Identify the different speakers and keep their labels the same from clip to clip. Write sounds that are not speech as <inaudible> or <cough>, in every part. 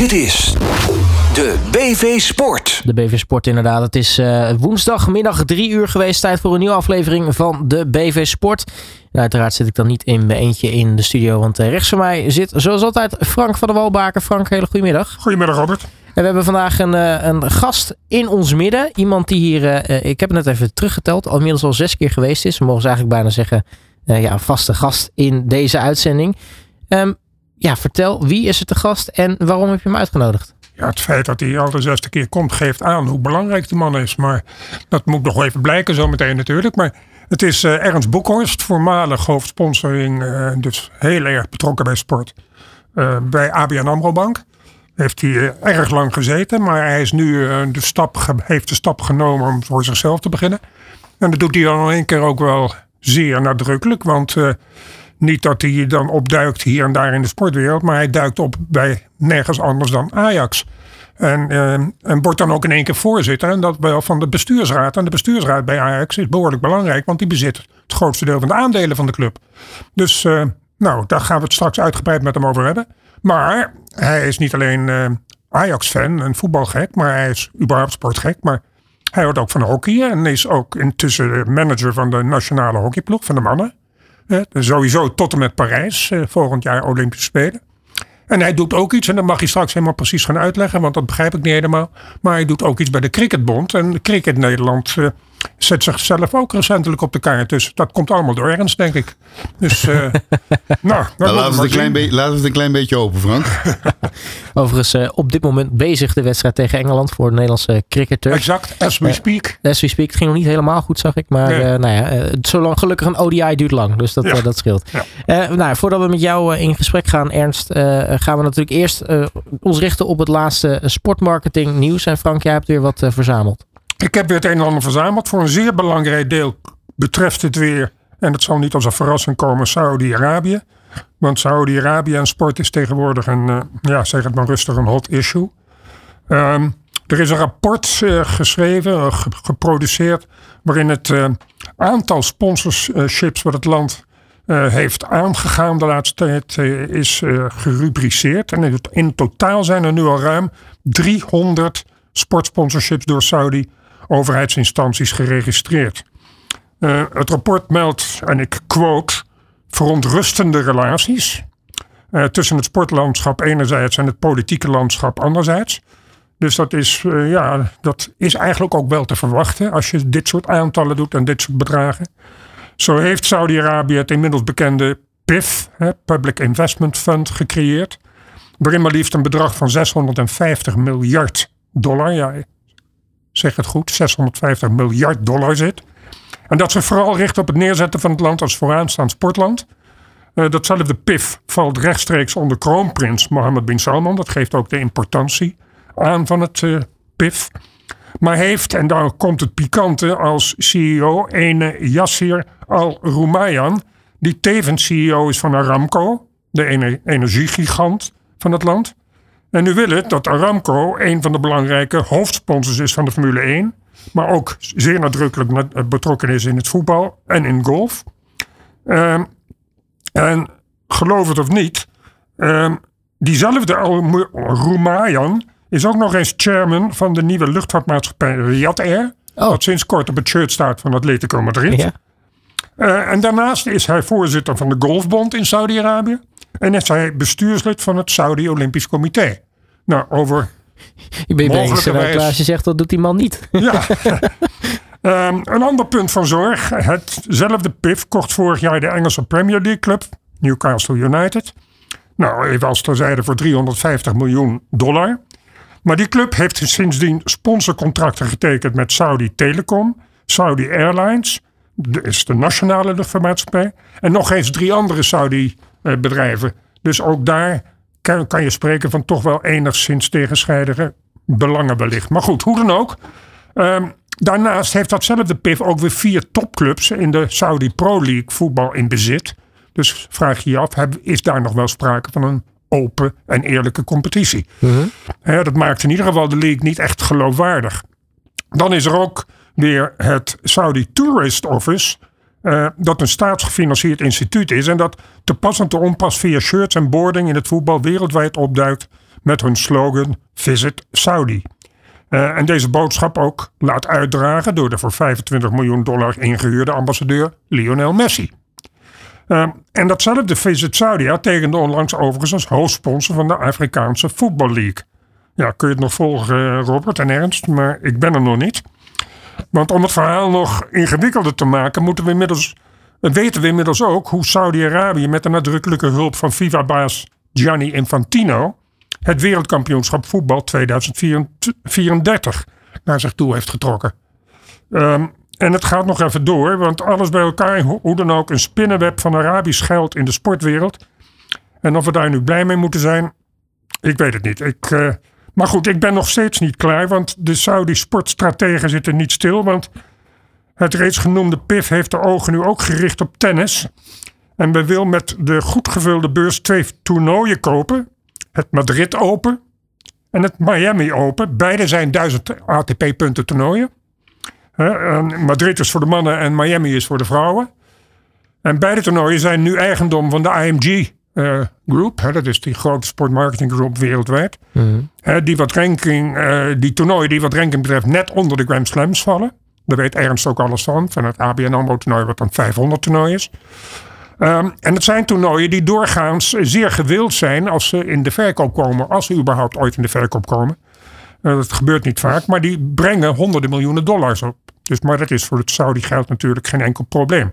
Speaker 1: Dit is de BV Sport.
Speaker 2: De BV Sport inderdaad. Het is uh, woensdagmiddag drie uur geweest. Tijd voor een nieuwe aflevering van de BV Sport. En uiteraard zit ik dan niet in mijn eentje in de studio. Want uh, rechts van mij zit zoals altijd Frank van der Walbaken. Frank, hele goedemiddag.
Speaker 3: Goedemiddag Robert. En
Speaker 2: we hebben vandaag een, uh, een gast in ons midden. Iemand die hier, ik heb het net even teruggeteld, al inmiddels al zes keer geweest is. We mogen ze eigenlijk bijna zeggen, ja, een vaste gast in deze uitzending. Um, ja, vertel, wie is er te gast en waarom heb je hem uitgenodigd?
Speaker 3: Ja, het feit dat hij al de zesde keer komt geeft aan hoe belangrijk die man is. Maar dat moet nog even blijken zometeen natuurlijk. Maar het is uh, Ernst Boekhorst, voormalig hoofdsponsoring. Uh, dus heel erg betrokken bij sport. Uh, bij ABN AMRO Bank. Heeft hij erg lang gezeten. Maar hij is nu de stap, heeft de stap genomen om voor zichzelf te beginnen. En dat doet hij dan in één keer ook wel zeer nadrukkelijk. Want niet dat hij dan opduikt hier en daar in de sportwereld, maar hij duikt op bij nergens anders dan Ajax. En, uh, en wordt dan ook in één keer voorzitter. En dat wel van de bestuursraad. En de bestuursraad bij Ajax is behoorlijk belangrijk, want die bezit het grootste deel van de aandelen van de club. Dus uh, nou, daar gaan we het straks uitgebreid met hem over hebben. Maar hij is niet alleen uh, Ajax-fan en voetbalgek, maar hij is überhaupt sportgek. Maar hij houdt ook van hockey en is ook intussen manager van de nationale hockeyploeg van de mannen. Sowieso tot en met Parijs, eh, volgend jaar Olympische Spelen. En hij doet ook iets, en dat mag hij straks helemaal precies gaan uitleggen, want dat begrijp ik niet helemaal. Maar hij doet ook iets bij de Cricketbond. En Cricket Nederland uh, zet zichzelf ook recentelijk op de kaart. Dus dat komt allemaal door ernst, denk ik. Dus, uh, <laughs> nou,
Speaker 4: nou laten, we het een klein laten we het een klein beetje open, Frank. <laughs>
Speaker 2: Overigens, uh, op dit moment bezig de wedstrijd tegen Engeland voor de Nederlandse cricketers.
Speaker 3: Exact, as we speak.
Speaker 2: as we speak. Het ging nog niet helemaal goed, zag ik. Maar nee. nou ja, zolang gelukkig een ODI duurt lang. Dus dat, ja. dat scheelt. Ja. nou, voordat we met jou in gesprek gaan, Ernst, gaan we natuurlijk eerst ons richten op het laatste sportmarketing nieuws. En Frank, jij hebt weer wat verzameld.
Speaker 3: Ik heb weer het een en ander verzameld. Voor een zeer belangrijk deel betreft het weer, en het zal niet als een verrassing komen, Saudi-Arabië. Want Saudi-Arabië en sport is tegenwoordig een, uh, ja, zeg het maar rustig, een hot issue. Um, er is een rapport uh, geschreven, uh, geproduceerd, waarin het aantal sponsorships wat het land heeft aangegaan de laatste tijd is gerubriceerd. En in totaal zijn er nu al ruim 300 sportsponsorships door Saudi overheidsinstanties geregistreerd. Uh, het rapport meldt, en ik quote, verontrustende relaties uh, tussen het sportlandschap enerzijds en het politieke landschap anderzijds. Dus dat is, uh, ja, dat is eigenlijk ook wel te verwachten als je dit soort aantallen doet en dit soort bedragen. Zo heeft Saudi-Arabië het inmiddels bekende PIF, hè, Public Investment Fund, gecreëerd. Waarin maar liefst een bedrag van 650 miljard dollar, ja, zeg het goed, 650 miljard dollar zit. En dat ze vooral richt op het neerzetten van het land als vooraanstaand sportland. Uh, datzelfde PIF valt rechtstreeks onder kroonprins Mohammed bin Salman. Dat geeft ook de importantie aan van het uh, PIF. Maar heeft, en daar komt het pikante, als CEO ene Yassir al-Rumayyan, die tevens CEO is van Aramco, de energiegigant van het land. En nu wil het dat Aramco een van de belangrijke hoofdsponsors is van de Formule 1. Maar ook zeer nadrukkelijk eh, betrokken is in het voetbal en in golf. Um, en geloof het of niet, um, diezelfde Roemayan is ook nog eens chairman van de nieuwe luchtvaartmaatschappij Riyadh Air. Oh. Dat sinds kort op het shirt staat van Atletico Madrid. Ja. Uh, en daarnaast is hij voorzitter van de Golfbond in Saudi-Arabië. En is hij bestuurslid van het Saudi Olympisch Comité. Nou, over.
Speaker 2: Je bent bezig als je zegt dat doet die man niet. <laughs>
Speaker 3: Ja. um, een ander punt van zorg. Hetzelfde PIF kocht vorig jaar de Engelse Premier League club, Newcastle United. Nou, even als terzijde voor 350 miljoen dollar. Maar die club heeft sindsdien sponsorcontracten getekend met Saudi Telecom, Saudi Airlines, dat is de nationale luchtvaartmaatschappij, en nog eens drie andere Saudi bedrijven. Dus ook daar kan, kan, je spreken van toch wel enigszins tegenstrijdige belangen wellicht. Maar goed, hoe dan ook. Um, daarnaast heeft datzelfde PIF ook weer vier topclubs in de Saudi Pro League voetbal in bezit. Dus vraag je je af, is daar nog wel sprake van een open en eerlijke competitie? Uh dat maakt in ieder geval de league niet echt geloofwaardig. Dan is er ook weer het Saudi Tourist Office. Uh, dat een staatsgefinancierd instituut is en dat te pas en te onpas via shirts en boarding in het voetbal wereldwijd opduikt met hun slogan Visit Saudi. Uh, en deze boodschap ook laat uitdragen door de voor 25 miljoen dollar ingehuurde ambassadeur Lionel Messi. Uh, en datzelfde Visit Saudi tekende onlangs overigens als hoofdsponsor van de Afrikaanse Football League. Ja, kun je het nog volgen, Robert en Ernst, maar ik ben er nog niet. Want om het verhaal nog ingewikkelder te maken, moeten we inmiddels, weten we inmiddels ook hoe Saudi-Arabië met de nadrukkelijke hulp van FIFA-baas Gianni Infantino het wereldkampioenschap voetbal 2034 naar zich toe heeft getrokken. Um, en het gaat nog even door, want alles bij elkaar, hoe dan ook, een spinnenweb van Arabisch geld in de sportwereld. En of we daar nu blij mee moeten zijn, ik weet het niet. Ik, uh, maar goed, ik ben nog steeds niet klaar, want de Saudi sportstrategen zitten niet stil. Want het reeds genoemde PIF heeft de ogen nu ook gericht op tennis. En we wil met de goed gevulde beurs twee toernooien kopen. Het Madrid Open en het Miami Open. Beide zijn 1000 ATP-punten toernooien. Madrid is voor de mannen en Miami is voor de vrouwen. En beide toernooien zijn nu eigendom van de IMG uh, Group. Hè, dat is die grote sportmarketing groep wereldwijd. Mm die, wat ranking, uh, die toernooien die wat ranking betreft net onder de Grand Slams vallen. Daar weet Ernst ook alles van. Van het ABN AMRO toernooi wat dan 500 toernooi is. Um, en het zijn toernooien die doorgaans zeer gewild zijn als ze in de verkoop komen. Als ze überhaupt ooit in de verkoop komen. Uh, dat gebeurt niet vaak. Maar die brengen honderden miljoenen dollars op. Dus, maar dat is voor het Saudi geld natuurlijk geen enkel probleem.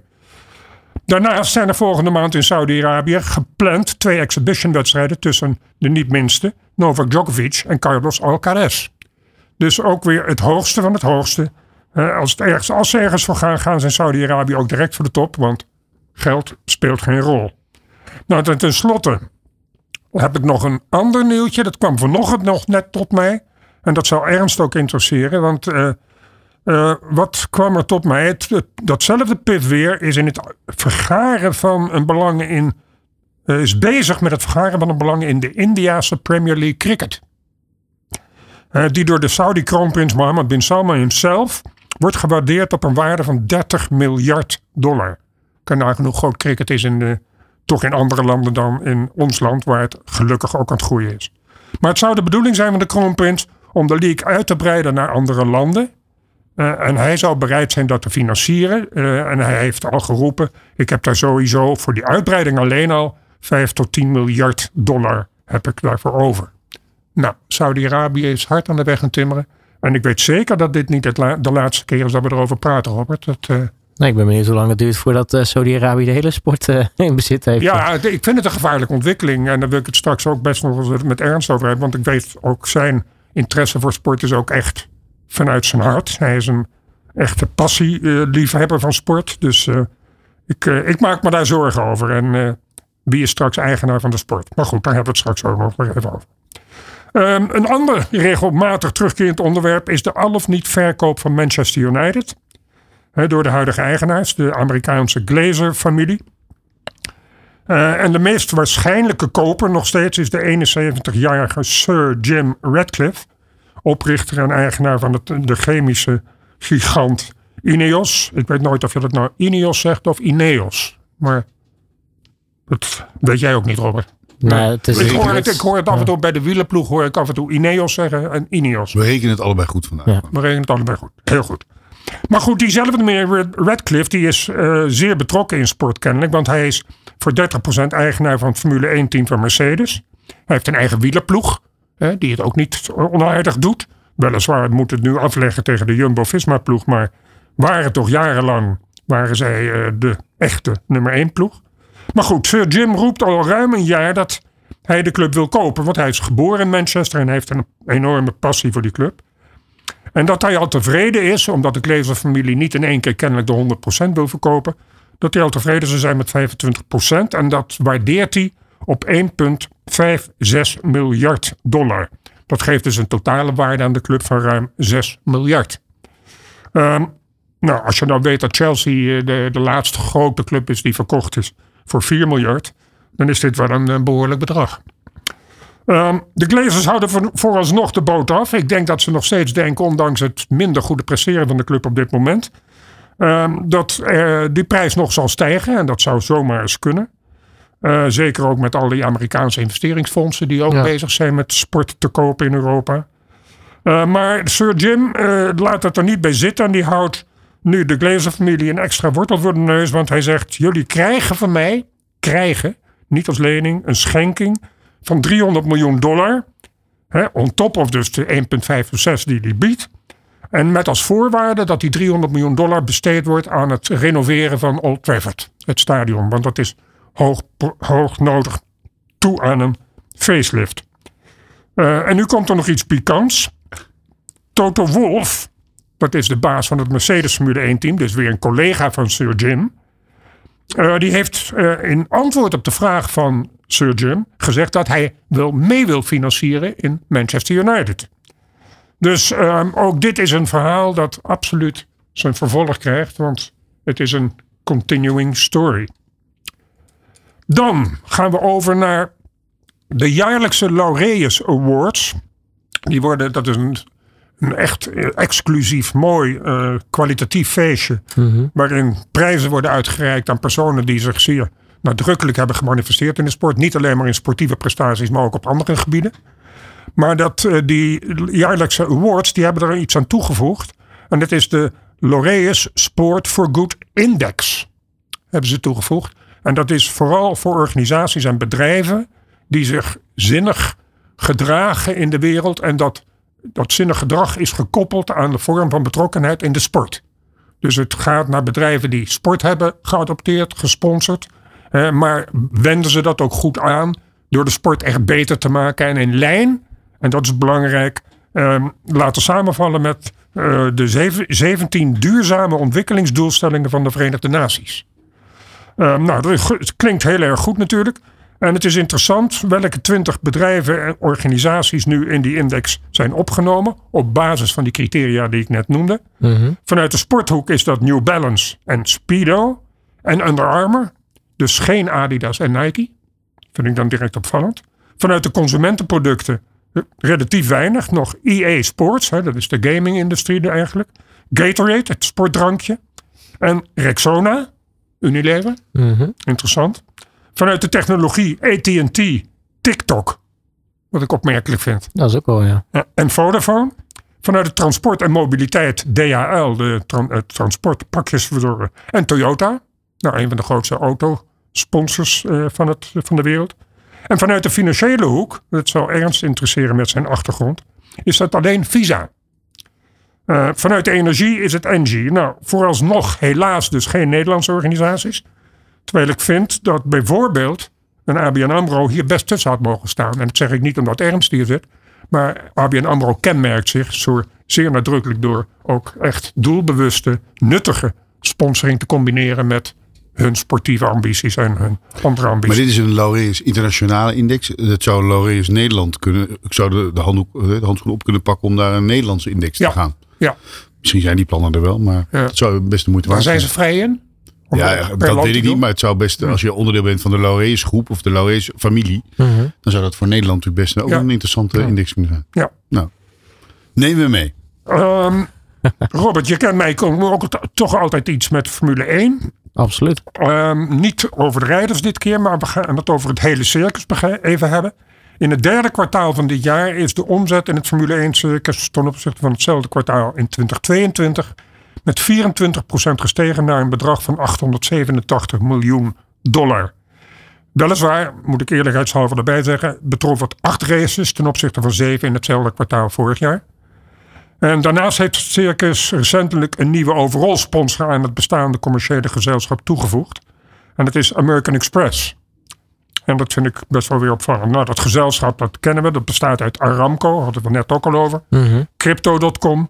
Speaker 3: Daarnaast zijn er volgende maand in Saudi-Arabië gepland twee exhibitionwedstrijden tussen de niet minste Novak Djokovic en Carlos Alcaraz. Dus ook weer het hoogste van het hoogste. Als, het ergens, als ze ergens voor gaan, gaan ze in Saudi-Arabië ook direct voor de top, want geld speelt geen rol. Nou, ten, slotte heb ik nog een ander nieuwtje. Dat kwam vanochtend nog net tot mij. En dat zou Ernst ook interesseren, want uh, uh, wat kwam er tot mij? Het, datzelfde PIF weer is in het vergaren van een belang in. Uh, is bezig met het vergaren van een belang in de Indiase Premier League cricket. Uh, die door de Saudi-kroonprins Mohammed bin Salman himself wordt gewaardeerd op een waarde van 30 miljard dollar. Kan nou genoeg groot cricket is in toch in andere landen dan in ons land, waar het gelukkig ook aan het groeien is. Maar het zou de bedoeling zijn van de kroonprins om de league uit te breiden naar andere landen. Uh, en hij zou bereid zijn dat te financieren. Uh, en hij heeft al geroepen: ik heb daar sowieso voor die uitbreiding alleen al 5 tot 10 miljard dollar heb ik daarvoor over. Nou, Saudi-Arabië is hard aan de weg aan timmeren. En ik weet zeker dat dit niet het la de laatste keer is dat we erover praten, Robert. Dat, uh...
Speaker 2: nee, ik ben benieuwd hoe lang het duurt voordat Saudi-Arabië de hele sport in bezit heeft.
Speaker 3: Ja, ik vind het een gevaarlijke ontwikkeling. En daar wil ik het straks ook best nog eens met ernst over hebben. Want ik weet ook zijn interesse voor sport is ook echt vanuit zijn hart. Hij is een echte passieliefhebber van sport. Dus uh, ik, uh, ik, maak me daar zorgen over. En wie is straks eigenaar van de sport? Maar goed, daar hebben we het straks ook nog even over. Um, een ander regelmatig terugkerend onderwerp is de al of niet verkoop van Manchester United. Door de huidige eigenaars, de Amerikaanse Glazer-familie. en de meest waarschijnlijke koper nog steeds is de 71-jarige Sir Jim Radcliffe oprichter en eigenaar van het, de chemische gigant Ineos. Ik weet nooit of je dat nou Ineos zegt of Ineos. Maar dat weet jij ook niet, Robert.
Speaker 2: Nee, het is
Speaker 3: ik, hoor het, ik hoor het af en toe bij de wielenploeg hoor ik af en toe Ineos zeggen en Ineos.
Speaker 4: We rekenen het allebei goed vandaag. Ja.
Speaker 3: We rekenen het allebei goed. Heel goed. Maar goed, diezelfde meneer Radcliffe die is uh, zeer betrokken in sport kennelijk. Want hij is voor 30% eigenaar van het Formule 1 team van Mercedes. Hij heeft een eigen wielerploeg hè, die het ook niet onaardig doet. Weliswaar moet het nu afleggen tegen de Jumbo-Visma-ploeg, maar waren toch jarenlang waren zij uh, de echte nummer 1 ploeg. Maar goed, Sir Jim roept al ruim een jaar dat hij de club wil kopen. Want hij is geboren in Manchester en heeft een enorme passie voor die club. En dat hij al tevreden is, omdat de Glazer-familie niet in één keer kennelijk de 100% wil verkopen. Dat hij al tevreden zou zijn met 25%. En dat waardeert hij op 1,56 miljard dollar. Dat geeft dus een totale waarde aan de club van ruim 6 miljard. Um, nou, als je nou weet dat Chelsea eh, de, de laatste grote club is die verkocht is voor 4 miljard, dan is dit wel een, behoorlijk bedrag. Um, de Glazers houden voor, vooralsnog de boot af. Ik denk dat ze nog steeds denken, ondanks het minder goede presteren van de club op dit moment, um, dat uh, die prijs nog zal stijgen. En dat zou zomaar eens kunnen. Uh, zeker ook met al die Amerikaanse investeringsfondsen die ook ja. bezig zijn met sport te kopen in Europa. Uh, maar Sir Jim uh, laat het er niet bij zitten en die houdt nu de Glazer-familie een extra wortel voor de neus. Want hij zegt: Jullie krijgen van mij, krijgen, niet als lening, een schenking van 300 miljoen dollar. Hè, on top of dus de 1,56 die hij biedt. En met als voorwaarde dat die 300 miljoen dollar besteed wordt aan het renoveren van Old Trafford, het stadion. Want dat is hoog, nodig toe aan een facelift. Uh, en nu komt er nog iets pikants. Toto Wolff, dat is de baas van het Mercedes Formule 1 team, dus weer een collega van Sir Jim. Uh, die heeft uh, in antwoord op de vraag van Sir Jim gezegd dat hij wel mee wil financieren in Manchester United. Dus um, ook dit is een verhaal dat absoluut zijn vervolg krijgt, want het is een continuing story. Dan gaan we over naar de jaarlijkse Laureus Awards. Die worden, dat is een, een echt exclusief, mooi, uh, kwalitatief feestje. Mm -hmm. Waarin prijzen worden uitgereikt aan personen die zich zeer nadrukkelijk hebben gemanifesteerd in de sport. Niet alleen maar in sportieve prestaties, maar ook op andere gebieden. Maar dat, uh, die jaarlijkse awards, die hebben er iets aan toegevoegd. En dat is de Laureus Sport for Good Index. Hebben ze toegevoegd. En dat is vooral voor organisaties en bedrijven die zich zinnig gedragen in de wereld. En dat, dat zinnig gedrag is gekoppeld aan de vorm van betrokkenheid in de sport. Dus het gaat naar bedrijven die sport hebben geadopteerd, gesponsord. Eh, maar wenden ze dat ook goed aan door de sport echt beter te maken en in lijn, en dat is belangrijk, eh, laten samenvallen met uh, de zeven, 17 duurzame ontwikkelingsdoelstellingen van de Verenigde Naties. Uh, nou, het klinkt heel erg goed natuurlijk. En het is interessant welke 20 bedrijven en organisaties nu in die index zijn opgenomen. Op basis van die criteria die ik net noemde. Mm -hmm. Vanuit de sporthoek is dat New Balance en Speedo en Under Armour. Dus geen Adidas en Nike. Vind ik dan direct opvallend. Vanuit de consumentenproducten relatief weinig. Nog EA Sports, hè, dat is de gaming-industrie eigenlijk. Gatorade, het sportdrankje. En Rexona, Unilever. -hmm. Interessant. Vanuit de technologie AT&T, TikTok. Wat ik opmerkelijk vind.
Speaker 2: Dat is ook wel, ja.
Speaker 3: en Vodafone. Vanuit het transport en mobiliteit DHL, de tra pakjesverzorger. En Toyota. Nou, een van de grootste autosponsors uh, van, het, van de wereld. En vanuit de financiële hoek, dat zou Ernst interesseren met zijn achtergrond, is dat alleen Visa. Uh, vanuit energie is het Engie. Nou, vooralsnog helaas dus geen Nederlandse organisaties. Terwijl ik vind dat bijvoorbeeld een ABN AMRO hier best tussen had mogen staan. En dat zeg ik niet omdat Ernst hier zit. Maar ABN AMRO kenmerkt zich zo zeer nadrukkelijk door ook echt doelbewuste, nuttige sponsoring te combineren met hun sportieve ambities en hun andere ambities.
Speaker 4: Maar dit is een Laureus internationale index. Dat zou Laureus Nederland kunnen. Ik zou de, de, handdoek, de handschoen op kunnen pakken om naar een Nederlandse index
Speaker 3: ja.
Speaker 4: te gaan.
Speaker 3: Ja.
Speaker 4: Misschien zijn die plannen er wel, maar ja. het zou best de moeite
Speaker 3: waard
Speaker 4: zijn.
Speaker 3: zijn ze vrij in?
Speaker 4: Ja, dat weet ik niet, maar het zou best, als je onderdeel bent van de Laureus groep of de Laureus familie, uh -huh. dan zou dat voor Nederland natuurlijk best ook ja. een interessante ja. index kunnen zijn.
Speaker 3: Ja.
Speaker 4: Nou, nemen we mee.
Speaker 3: Um, <laughs> Robert, je kent mij ook toch altijd iets met Formule 1.
Speaker 2: Absoluut.
Speaker 3: Um, niet over de rijders dit keer, maar we gaan het over het hele circus even hebben. In het derde kwartaal van dit jaar is de omzet in het Formule 1 circus ten opzichte van hetzelfde kwartaal in 2022 met 24% gestegen naar een bedrag van 887 miljoen dollar. Weliswaar, moet ik eerlijkheidshalve erbij zeggen, betrof het acht races ten opzichte van zeven in hetzelfde kwartaal vorig jaar. En daarnaast heeft het circus recentelijk een nieuwe overall sponsor aan het bestaande commerciële gezelschap toegevoegd. En dat is American Express. En dat vind ik best wel weer opvallend. Nou, dat gezelschap, dat kennen we. Dat bestaat uit Aramco, hadden we het net ook al over. Mm -hmm. Crypto.com,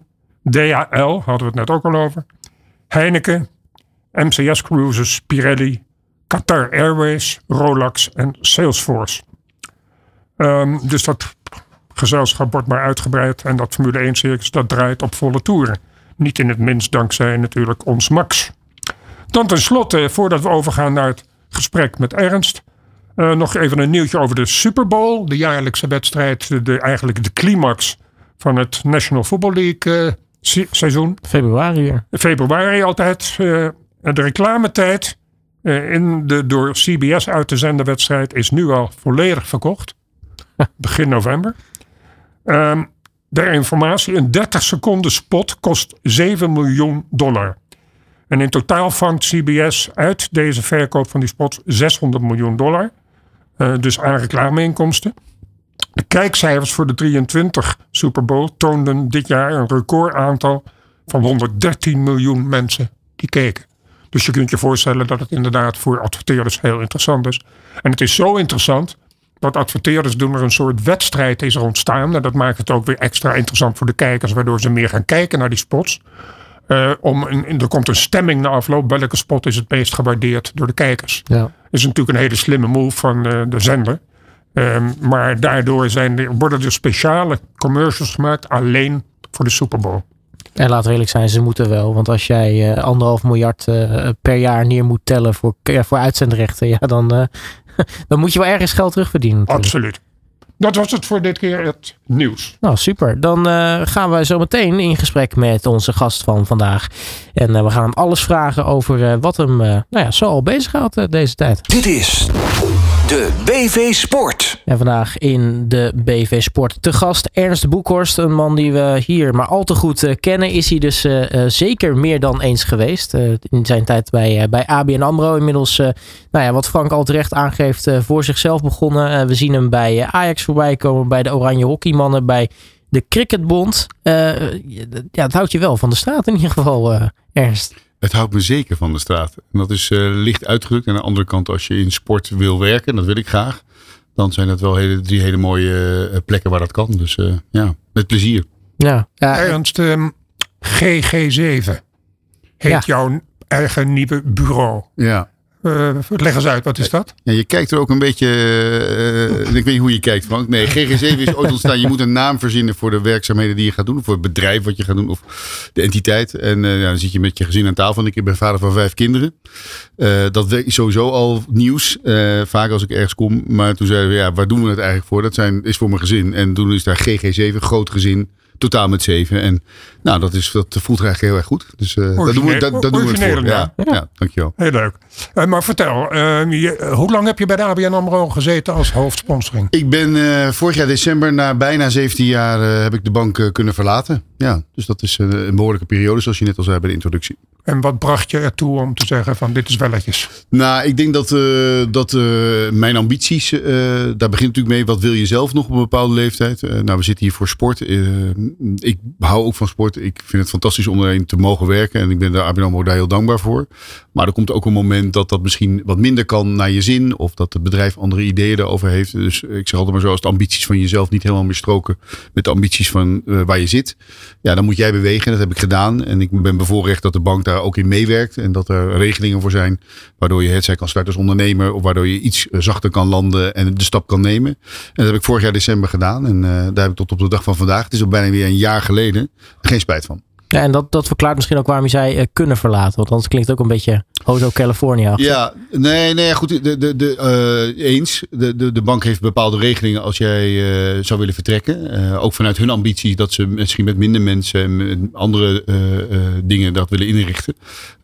Speaker 3: DHL, hadden we het net ook al over. Heineken, MCS Cruises, Pirelli, Qatar Airways, Rolex en Salesforce. Um, dus dat gezelschap wordt maar uitgebreid. En dat Formule 1 circus dat draait op volle toeren. Niet in het minst dankzij natuurlijk ons Max. Dan tenslotte, voordat we overgaan naar het gesprek met Ernst. Uh, nog even een nieuwtje over de Super Bowl. De jaarlijkse wedstrijd, de, eigenlijk de climax van het National Football League uh, seizoen.
Speaker 2: Februari. Ja.
Speaker 3: Februari altijd. Uh, de reclametijd in de door CBS uit te zenden wedstrijd is nu al volledig verkocht. <laughs> Begin november. Um, de informatie, een 30 seconden spot kost 7 miljoen dollar. En in totaal vangt CBS uit deze verkoop van die spots 600 miljoen dollar. Uh, dus aan reclameinkomsten. De kijkcijfers voor de 23 Super Bowl toonden dit jaar een recordaantal van 113 miljoen mensen die keken. Dus je kunt je voorstellen dat het inderdaad voor adverteerders heel interessant is. En het is zo interessant dat adverteerders doen er een soort wedstrijd is er ontstaan. En dat maakt het ook weer extra interessant voor de kijkers, waardoor ze meer gaan kijken naar die spots. Uh, om een, er komt een stemming na afloop. Welke spot is het meest gewaardeerd door de kijkers? Ja. Is natuurlijk een hele slimme move van uh, de zender. Um, maar daardoor zijn er, worden er speciale commercials gemaakt alleen voor de Super Bowl.
Speaker 2: En laten we eerlijk zijn, ze moeten wel. Want als jij uh, anderhalf miljard per jaar neer moet tellen voor, voor uitzendrechten, <laughs> ja, dan, <laughs> dan moet je wel ergens geld terugverdienen.
Speaker 3: Natuurlijk. Absoluut. Dat was het voor dit keer het nieuws.
Speaker 2: Nou, super. Dan uh, gaan we zo meteen in gesprek met onze gast van vandaag. En uh, we gaan hem alles vragen over uh, wat hem nou ja, zo al bezighoudt deze tijd.
Speaker 1: Dit is de BV Sport.
Speaker 2: En vandaag in de BV Sport te gast Ernst Boekhorst. Een man die we hier maar al te goed uh, kennen. Is hij dus uh, uh, zeker meer dan eens geweest. in zijn tijd bij, bij ABN AMRO. Inmiddels, nou ja, wat Frank al terecht aangeeft, voor zichzelf begonnen. we zien hem bij Ajax voorbij komen. Bij de Oranje Hockeymannen. Bij de Cricketbond. ja, dat houdt je wel van de straat in ieder geval, Ernst.
Speaker 4: Het houdt me zeker van de straat. En dat is uh, licht uitgedrukt. En aan de andere kant, als je in sport wil werken, dat wil ik graag. Dan zijn dat wel hele, drie hele mooie uh, plekken waar dat kan. Dus uh, ja, met plezier.
Speaker 3: Ja. ja. Ernst, um, GG7 heet ja. jouw eigen nieuwe bureau.
Speaker 4: Ja.
Speaker 3: Uh, leg eens uit, wat is dat?
Speaker 4: Ja, je kijkt er ook een beetje. Uh, ik weet niet hoe je kijkt, Frank. Nee, GG7 is ooit ontstaan. Je moet een naam verzinnen voor de werkzaamheden die je gaat doen. Voor het bedrijf wat je gaat doen. Of de entiteit. En uh, ja, dan zit je met je gezin aan tafel. En ik ben vader van vijf kinderen. dat is sowieso al nieuws. vaak als ik ergens kom. Maar toen zeiden we, ja, waar doen we het eigenlijk voor? Dat zijn, is voor mijn gezin. En toen is daar GG7, groot gezin totaal met zeven. En nou, dat, is, dat voelt eigenlijk heel erg goed. Dus uh, dat doen we, dat, dat doen we het voor. Ja, ja. ja, dankjewel.
Speaker 3: Heel leuk. Uh, maar vertel, uh, je, hoe lang heb je bij de ABN AMRO gezeten als hoofdsponsoring?
Speaker 4: Ik ben vorig jaar december, na bijna 17 jaar, heb ik de bank kunnen verlaten. Ja, dus dat is een, een behoorlijke periode, zoals je net al zei bij de introductie.
Speaker 3: En wat bracht je ertoe om te zeggen van dit is welletjes?
Speaker 4: Nou, ik denk dat, uh, dat uh, mijn ambities, uh, daar begint natuurlijk mee. Wat wil je zelf nog op een bepaalde leeftijd? nou, we zitten hier voor sport. ik hou ook van sport. Ik vind het fantastisch om erin te mogen werken. En ik ben daar ABN AMRO daar heel dankbaar voor. Maar er komt ook een moment dat dat misschien wat minder kan naar je zin. Of dat het bedrijf andere ideeën erover heeft. Dus ik zeg altijd maar zo, als de ambities van jezelf niet helemaal meer stroken met de ambities van waar je zit. Ja, dan moet jij bewegen. Dat heb ik gedaan. En ik ben bevoorrecht dat de bank daar ook in meewerkt. En dat er regelingen voor zijn. Waardoor je het zij kan starten als ondernemer. Of waardoor je iets eh, zachter kan landen en de stap kan nemen. En dat heb ik vorig jaar december gedaan. En uh, daar heb ik tot op de dag van vandaag. Het is al bijna weer een jaar geleden. Geen spijt van.
Speaker 2: Ja, en dat, dat verklaart misschien ook waarom je zei uh, kunnen verlaten. Want anders klinkt het ook een beetje Hotel California.
Speaker 4: Ja, nee, nee, goed. De, de, de, uh, eens, de, de, de bank heeft bepaalde regelingen als jij uh, zou willen vertrekken. ook vanuit hun ambitie dat ze misschien met minder mensen en met andere dingen dat willen inrichten.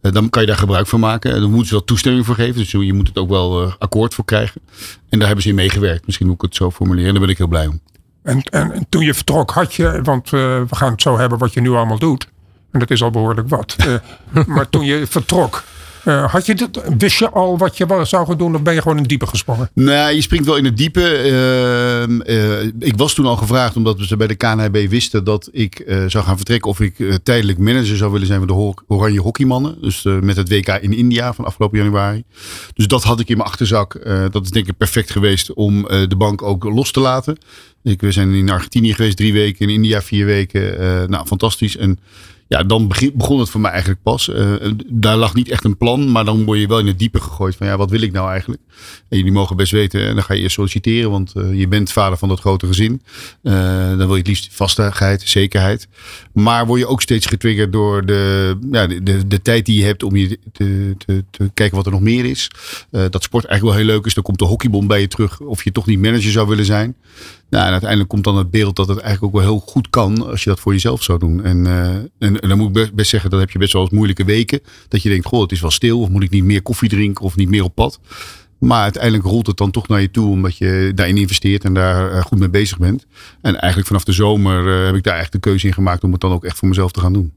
Speaker 4: dan kan je daar gebruik van maken. En dan moeten ze wel toestemming voor geven. Dus je moet het ook wel akkoord voor krijgen. En daar hebben ze in meegewerkt. Misschien moet ik het zo formuleren. Daar ben ik heel blij om.
Speaker 3: En, en, en toen je vertrok had je, want we gaan het zo hebben wat je nu allemaal doet. En dat is al behoorlijk wat. Uh, <laughs> maar toen je vertrok, uh, had je dit, wist je al wat je zou gaan doen of ben je gewoon in het diepe gesprongen?
Speaker 4: Nee, je springt wel in het diepe. Uh, ik was toen al gevraagd omdat we bij de KNHB wisten dat ik zou gaan vertrekken of ik tijdelijk manager zou willen zijn van de Oranje Hockeymannen. Dus met het WK in India van afgelopen januari. Dus dat had ik in mijn achterzak. dat is denk ik perfect geweest om de bank ook los te laten. Ik, we zijn in Argentinië geweest drie weken, in India vier weken. nou, fantastisch. En ja, dan begon het voor mij eigenlijk pas. Uh, daar lag niet echt een plan, maar dan word je wel in het diepe gegooid van ja, wat wil ik nou eigenlijk? En jullie mogen best weten, en dan ga je eerst solliciteren, want uh, je bent vader van dat grote gezin. Uh, dan wil je het liefst vastigheid, zekerheid. Maar word je ook steeds getriggerd door de, ja, de, de, tijd die je hebt om je te, te, te kijken wat er nog meer is. dat sport eigenlijk wel heel leuk is. Dan komt de hockeybond bij je terug of je toch niet manager zou willen zijn. Nou, en uiteindelijk komt dan het beeld dat het eigenlijk ook wel heel goed kan als je dat voor jezelf zou doen. En, en en, dan moet ik best- zeggen, dan heb je best wel eens moeilijke weken. Dat je denkt, goh, het is wel stil. Of moet ik niet meer koffie drinken of niet meer op pad. Maar uiteindelijk rolt het dan toch naar je toe. Omdat je daarin investeert en daar eh, goed mee bezig bent. En eigenlijk vanaf de zomer eh, heb ik daar eigenlijk de keuze in gemaakt om het dan ook echt voor mezelf te gaan doen.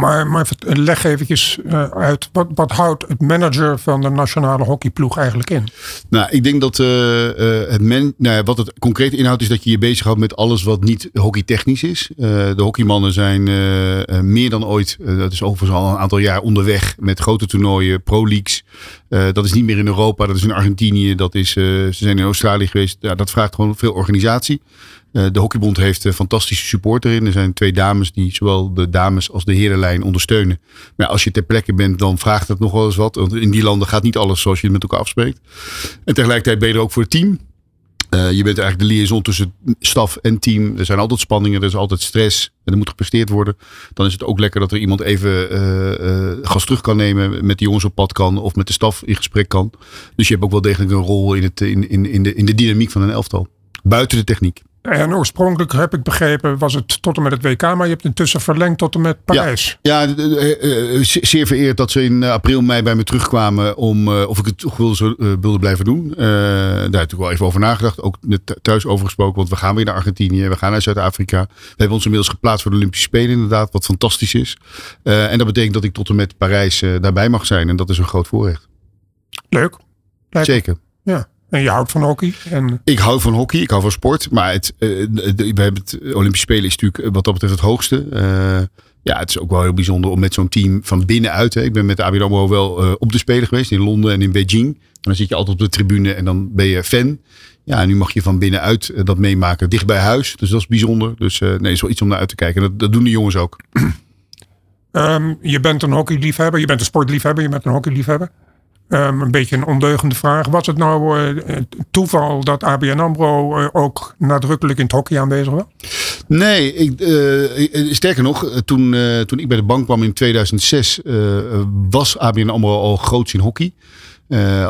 Speaker 3: Maar, maar vert- leg eventjes eh, uit, wat, wat houdt het manager van de nationale hockeyploeg eigenlijk in?
Speaker 4: Nou, ik denk dat eh, eh, het men, nou wat het concreet inhoudt is dat je je bezighoudt met alles wat niet hockeytechnisch is. Eh, de hockeymannen zijn eh, eh, meer dan ooit, eh, dat is overigens al een aantal jaar onderweg met grote toernooien, pro-leagues. Eh, dat is niet meer in Europa, dat is in Argentinië, dat is, eh, ze zijn in Australië geweest. Ja, dat vraagt gewoon veel organisatie. Eh, de Hockeybond heeft fantastische support erin. Er zijn twee dames die zowel de dames als de herenlijn ondersteunen. Maar als je ter plekke bent, dan vraagt het nog wel eens wat. Want in die landen gaat niet alles zoals je het met elkaar afspreekt. En tegelijkertijd ben je er ook voor het team. Eh, je bent eigenlijk de liaison tussen staf en team. Er zijn altijd spanningen, er is altijd stress. En er moet gepresteerd worden. Dan is het ook lekker dat er iemand even eh, eh, gas terug kan nemen. Met de jongens op pad kan. Of met de staf in gesprek kan. Dus je hebt ook wel degelijk een rol in, het, in, in, in, de, in de dynamiek van een elftal. Buiten de techniek.
Speaker 3: En oorspronkelijk heb ik begrepen, was het tot en met het WK, maar je hebt intussen verlengd tot en met Parijs.
Speaker 4: Ja, eh, eh, ze- zeer vereerd dat ze in eh, april, mei bij me terugkwamen om eh, of ik het toch wilde, eh, wilde blijven doen. Eh, daar heb ik wel even over nagedacht. Ook thuis over gesproken, want we gaan weer naar Argentinië, we gaan naar Zuid-Afrika. We hebben ons inmiddels geplaatst voor de Olympische Spelen, inderdaad, wat fantastisch is. Eh, en dat betekent dat ik tot en met Parijs eh, daarbij mag zijn. En dat is een groot voorrecht.
Speaker 3: Leuk. Lijkt-
Speaker 4: Zeker.
Speaker 3: Ja. En je houdt van hockey. En
Speaker 4: Ik hou van hockey, ik hou van sport. Maar het, eh, de- we hebben het Olympische Spelen is natuurlijk eh, wat dat betreft het hoogste. Eh, ja, het is ook wel heel bijzonder om met zo'n team van binnenuit. Hè. Ik ben met de ABN AMRO wel op de Spelen geweest in Londen en in Beijing. En dan zit je altijd op de tribune en dan ben je fan. Ja, en nu mag je van binnenuit dat meemaken, dicht bij huis. Dus dat is bijzonder. Dus nee, is wel iets om naar uit te kijken. En dat, dat doen de jongens ook.
Speaker 3: ehm, je bent een hockeyliefhebber, je bent een sportliefhebber, je bent een hockeyliefhebber. Ehm, een beetje een ondeugende vraag. Was het nou eh, toeval dat ABN AMRO eh, ook nadrukkelijk in het hockey aanwezig was?
Speaker 4: Nee, ik, eh, sterker nog, toen, toen ik bij de bank kwam in 2006, eh, was ABN AMRO al groots in hockey.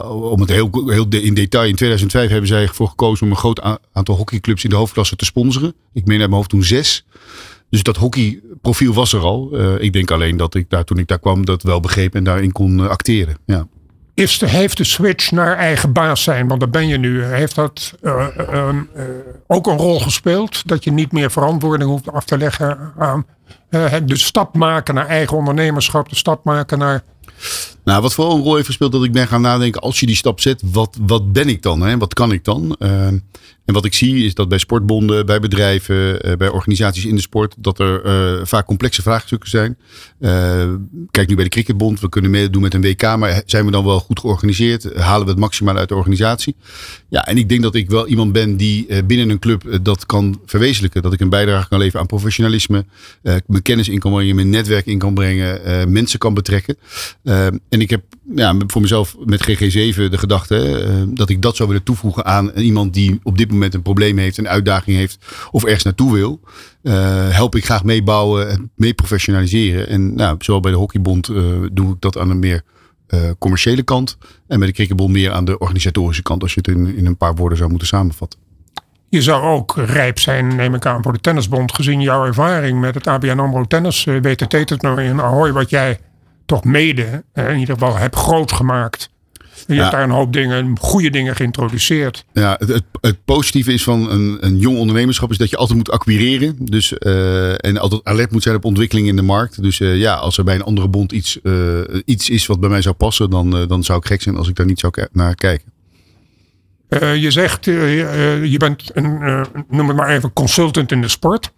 Speaker 4: Om het heel, heel in detail, in 2005 hebben zij ervoor gekozen om een groot aantal hockeyclubs in de hoofdklasse te sponsoren. Ik meen uit mijn hoofd toen zes. Dus dat hockeyprofiel was er al. Ik denk alleen dat ik daar, toen ik daar kwam, dat wel begreep en daarin kon acteren. Ja.
Speaker 3: Is heeft de switch naar eigen baas zijn, want dat ben je nu, heeft dat eh, ehm, eh, ook een rol gespeeld? Dat je niet meer verantwoording hoeft af te leggen aan eh, de stap maken naar eigen ondernemerschap, de stap maken naar.
Speaker 4: Nou, wat vooral een rol heeft gespeeld dat ik ben gaan nadenken, als je die stap zet, wat, wat ben ik dan? Hè? Wat kan ik dan? Eh, en wat ik zie is dat bij sportbonden, bij bedrijven, eh, bij organisaties in de sport, dat er eh, vaak complexe vraagstukken zijn. Eh, kijk nu bij de Cricketbond, we kunnen meedoen met een WK, maar zijn we dan wel goed georganiseerd? Halen we het maximaal uit de organisatie? Ja, en ik denk dat ik wel iemand ben die eh, binnen een club eh, dat kan verwezenlijken. Dat ik een bijdrage kan leveren aan professionalisme, eh, kennis in kan brengen, mijn netwerk in kan brengen, eh, mensen kan betrekken. Eh, en ik heb ja, voor mezelf met GG7 de gedachte eh, dat ik dat zou willen toevoegen aan iemand die op dit moment een probleem heeft, een uitdaging heeft of ergens naartoe wil. Help ik graag meebouwen en mee professionaliseren. En nou, zowel bij de Hockeybond doe ik dat aan een meer commerciële kant. En bij de Cricketbond meer aan de organisatorische kant, als je het in, in een paar woorden zou moeten samenvatten.
Speaker 3: Je zou ook rijp zijn, neem ik aan, voor de tennisbond, gezien jouw ervaring met het ABN AMRO Tennis eh, WTT-toernooi in Ahoy, wat jij toch mede, eh, in ieder geval, hebt groot gemaakt. Je
Speaker 4: Ja.
Speaker 3: hebt daar een hoop dingen, goede dingen geïntroduceerd.
Speaker 4: Ja, het, het, het positieve is van een, een jong ondernemerschap is dat je altijd moet acquireren. Dus, eh, en altijd alert moet zijn op ontwikkeling in de markt. Dus ja, als er bij een andere bond iets, iets is wat bij mij zou passen, dan, dan zou ik gek zijn als ik daar niet zou naar kijken.
Speaker 3: Eh, je zegt, eh, eh, je bent een, noem het maar even, consultant in de sport.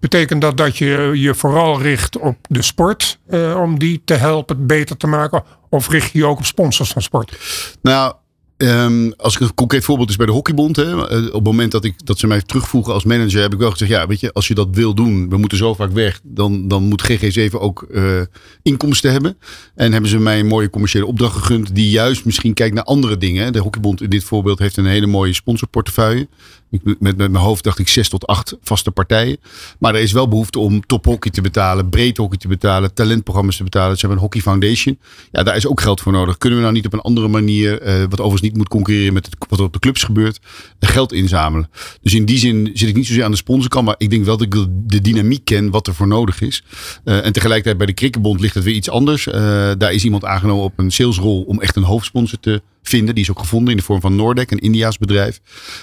Speaker 3: Betekent dat dat je je vooral richt op de sport om die te helpen beter te maken? Of richt je je ook op sponsors van sport?
Speaker 4: Nou, ehm, als ik een concreet voorbeeld is bij de Hockeybond. Hè, eh, op het moment dat, ik, dat ze mij terugvoegen als manager, heb ik wel gezegd: ja, weet je, als je dat wil doen, we moeten zo vaak weg, dan, dan moet GG7 ook eh, inkomsten hebben. En hebben ze mij een mooie commerciële opdracht gegund, die juist misschien kijkt naar andere dingen. De Hockeybond in dit voorbeeld heeft een hele mooie sponsorportefeuille. Ik, met, met mijn hoofd dacht ik zes tot acht vaste partijen. Maar er is wel behoefte om tophockey te betalen, breed hockey te betalen, talentprogramma's te betalen. Ze hebben een hockey foundation. Ja, daar is ook geld voor nodig. Kunnen we nou niet op een andere manier, eh, wat overigens niet moet concurreren met wat er op de clubs gebeurt, eh, geld inzamelen? Dus in die zin zit ik niet zozeer aan de sponsorkant, maar ik denk wel dat ik de dynamiek ken wat er voor nodig is. Eh, en tegelijkertijd bij de Cricketbond ligt het weer iets anders. Daar is iemand aangenomen op een salesrol om echt een hoofdsponsor te vinden. Die is ook gevonden in de vorm van Noordec, een Indiaas bedrijf.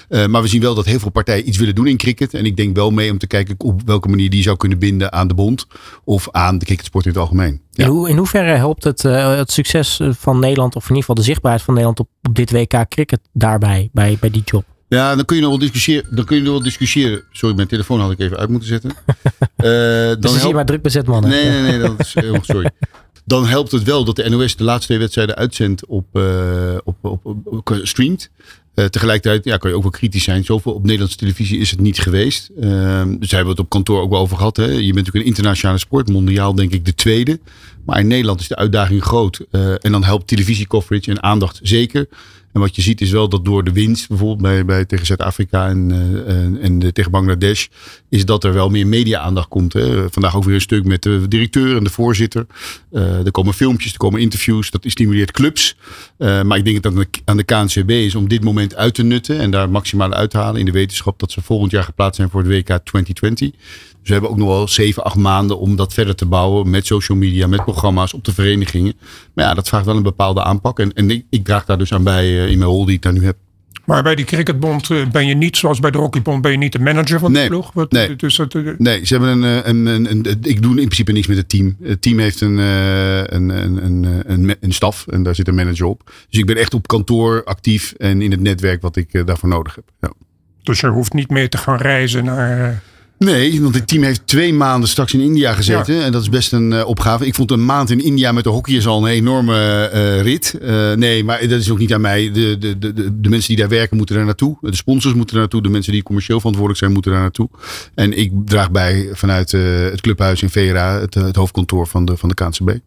Speaker 4: Eh, maar we zien wel dat heel veel partijen iets willen doen in cricket. En ik denk wel mee om te kijken op welke manier die zou kunnen binden aan de bond. Of aan de cricketsport in het algemeen. Ja.
Speaker 2: In, hoe, in hoeverre helpt het, eh, het succes van Nederland, of in ieder geval de zichtbaarheid van Nederland op, op dit WK cricket daarbij, bij, bij die job?
Speaker 4: Ja, dan kun je nog wel discussiëren. Dan kun je nog wel discussiëren. Sorry, mijn telefoon had ik even uit moeten zetten. <laughs> Eh,
Speaker 2: Dus dan zie je maar druk bezet mannen.
Speaker 4: Nee, nee, nee, dat is <laughs> heel sorry. Dan helpt het wel dat de NOS de laatste twee wedstrijden uitzendt op, eh, op, op, streamt. Eh, tegelijkertijd ja, kan je ook wel kritisch zijn. Zoveel op Nederlandse televisie is het niet geweest. Ehm, dus hebben we het op kantoor ook wel over gehad. Hè. Je bent natuurlijk een internationale sport. Mondiaal denk ik de tweede. Maar in Nederland is de uitdaging groot. Eh, en dan helpt televisiecoverage en aandacht zeker. En wat je ziet is wel dat door de winst, bijvoorbeeld bij, bij tegen Zuid-Afrika en, eh, en, tegen Bangladesh, is dat er wel meer media-aandacht komt. Hè. Vandaag ook weer een stuk met de directeur en de voorzitter. Eh, er komen filmpjes, er komen interviews, dat stimuleert clubs. Eh, maar ik denk dat het aan de KNCB is om dit moment uit te nutten en daar maximaal uit te halen in de wetenschap dat ze volgend jaar geplaatst zijn voor het WK 2020. We hebben ook nog wel zeven, acht maanden om dat verder te bouwen met social media, met programma's op de verenigingen. Maar ja, dat vraagt wel een bepaalde aanpak. En, en ik, ik draag daar dus aan bij eh, in mijn rol die ik daar nu heb.
Speaker 3: Maar bij die cricketbond eh, ben je niet, zoals bij de hockeybond, ben je niet de manager van de
Speaker 4: Nee,
Speaker 3: ploeg. Wat,
Speaker 4: nee.
Speaker 3: Dus het, eh,
Speaker 4: Nee, ze hebben een, een, een, een- Ik doe in principe niks met het team. Het team heeft een, een, een, een, een, een staf en daar zit een manager op. Dus ik ben echt op kantoor actief en in het netwerk wat ik daarvoor nodig heb. Ja.
Speaker 3: dus je hoeft niet meer te gaan reizen naar...
Speaker 4: Nee, want het team heeft twee maanden straks in India gezeten. En dat is best een eh, opgave. Ik vond een maand in India met de hockeyers al een enorme eh, rit. Eh, nee, maar dat is ook niet aan mij. De, de, de, de, de mensen die daar werken moeten daar naartoe. De sponsors moeten daar naartoe. De mensen die commercieel verantwoordelijk zijn moeten daar naartoe. En ik draag bij vanuit het clubhuis in Vera, het, het hoofdkantoor van de, van de KNCB.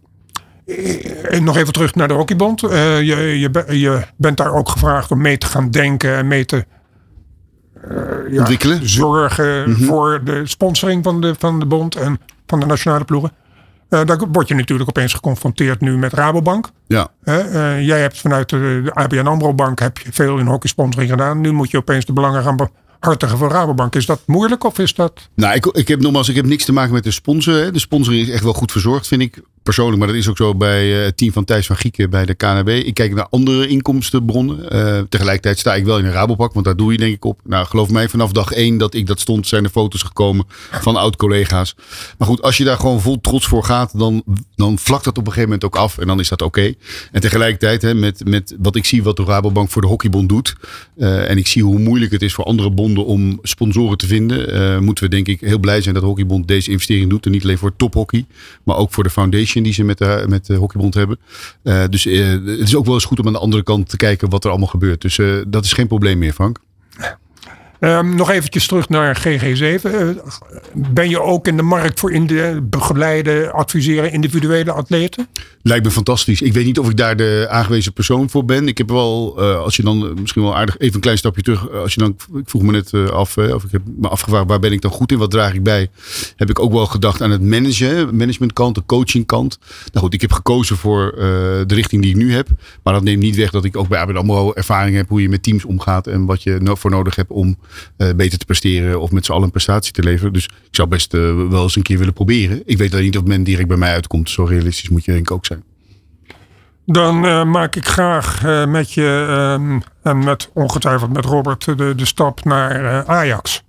Speaker 3: En nog even terug naar de hockeybond. Je, je, je bent daar ook gevraagd om mee te gaan denken en mee te eh, ja,
Speaker 4: Ontwikkelen.
Speaker 3: zorgen voor de sponsoring van de, van de bond en van de nationale ploegen. Eh, daar word je natuurlijk opeens geconfronteerd nu met Rabobank.
Speaker 4: Ja.
Speaker 3: Eh, jij hebt vanuit de, de ABN AMRO Bank heb je veel in hockeysponsoring gedaan. Nu moet je opeens de belangen gaan behartigen voor Rabobank. Is dat moeilijk of is dat...
Speaker 4: Nou, ik, ik heb nogmaals, ik heb niks te maken met de sponsor. Hè. De sponsoring is echt wel goed verzorgd, vind ik persoonlijk. Maar dat is ook zo bij eh, het team van Thijs van Gieken bij de KNB. Ik kijk naar andere inkomstenbronnen. Eh, tegelijkertijd sta ik wel in een Rabobank, want daar doe je denk ik op. Nou, geloof mij, vanaf dag één dat ik dat stond, zijn er foto's gekomen van oud-collega's. Maar goed, als je daar gewoon vol trots voor gaat, dan, dan vlakt dat op een gegeven moment ook af. En dan is dat oké. En tegelijkertijd, hè, met, met wat ik zie wat de Rabobank voor de Hockeybond doet. eh, en ik zie hoe moeilijk het is voor andere bonden om sponsoren te vinden. moeten we denk ik heel blij zijn dat Hockeybond deze investering doet. En niet alleen voor tophockey, maar ook voor de foundation die ze met de, met de Hockeybond hebben. Eh, dus eh, het is ook wel eens goed om aan de andere kant te kijken wat er allemaal gebeurt. Dus eh, dat is geen probleem meer, Frank.
Speaker 3: Ehm, nog eventjes terug naar GG7. Eh, ben je ook in de markt voor in de begeleiden, adviseren individuele atleten?
Speaker 4: Lijkt me fantastisch. Ik weet niet of ik daar de aangewezen persoon voor ben. Ik heb wel, eh, als je dan misschien wel aardig, even een klein stapje terug. eh, Als je dan, ik vroeg me net af, of ik heb me afgevraagd waar ben ik dan goed in, wat draag ik bij. Heb ik ook wel gedacht aan het managen, managementkant, de coachingkant. Nou goed, ik heb gekozen voor de richting die ik nu heb. Maar dat neemt niet weg dat ik ook bij ABN AMRO ervaring heb hoe je met teams omgaat. En wat je voor nodig hebt om beter te presteren of met z'n allen een prestatie te leveren. Dus ik zou best eh, wel eens een keer willen proberen. Ik weet alleen niet of men direct bij mij uitkomt. Zo realistisch moet je denk ik ook zijn.
Speaker 3: Dan eh, maak ik graag eh, met je ehm, en met ongetwijfeld met Robert de, de stap naar eh, Ajax.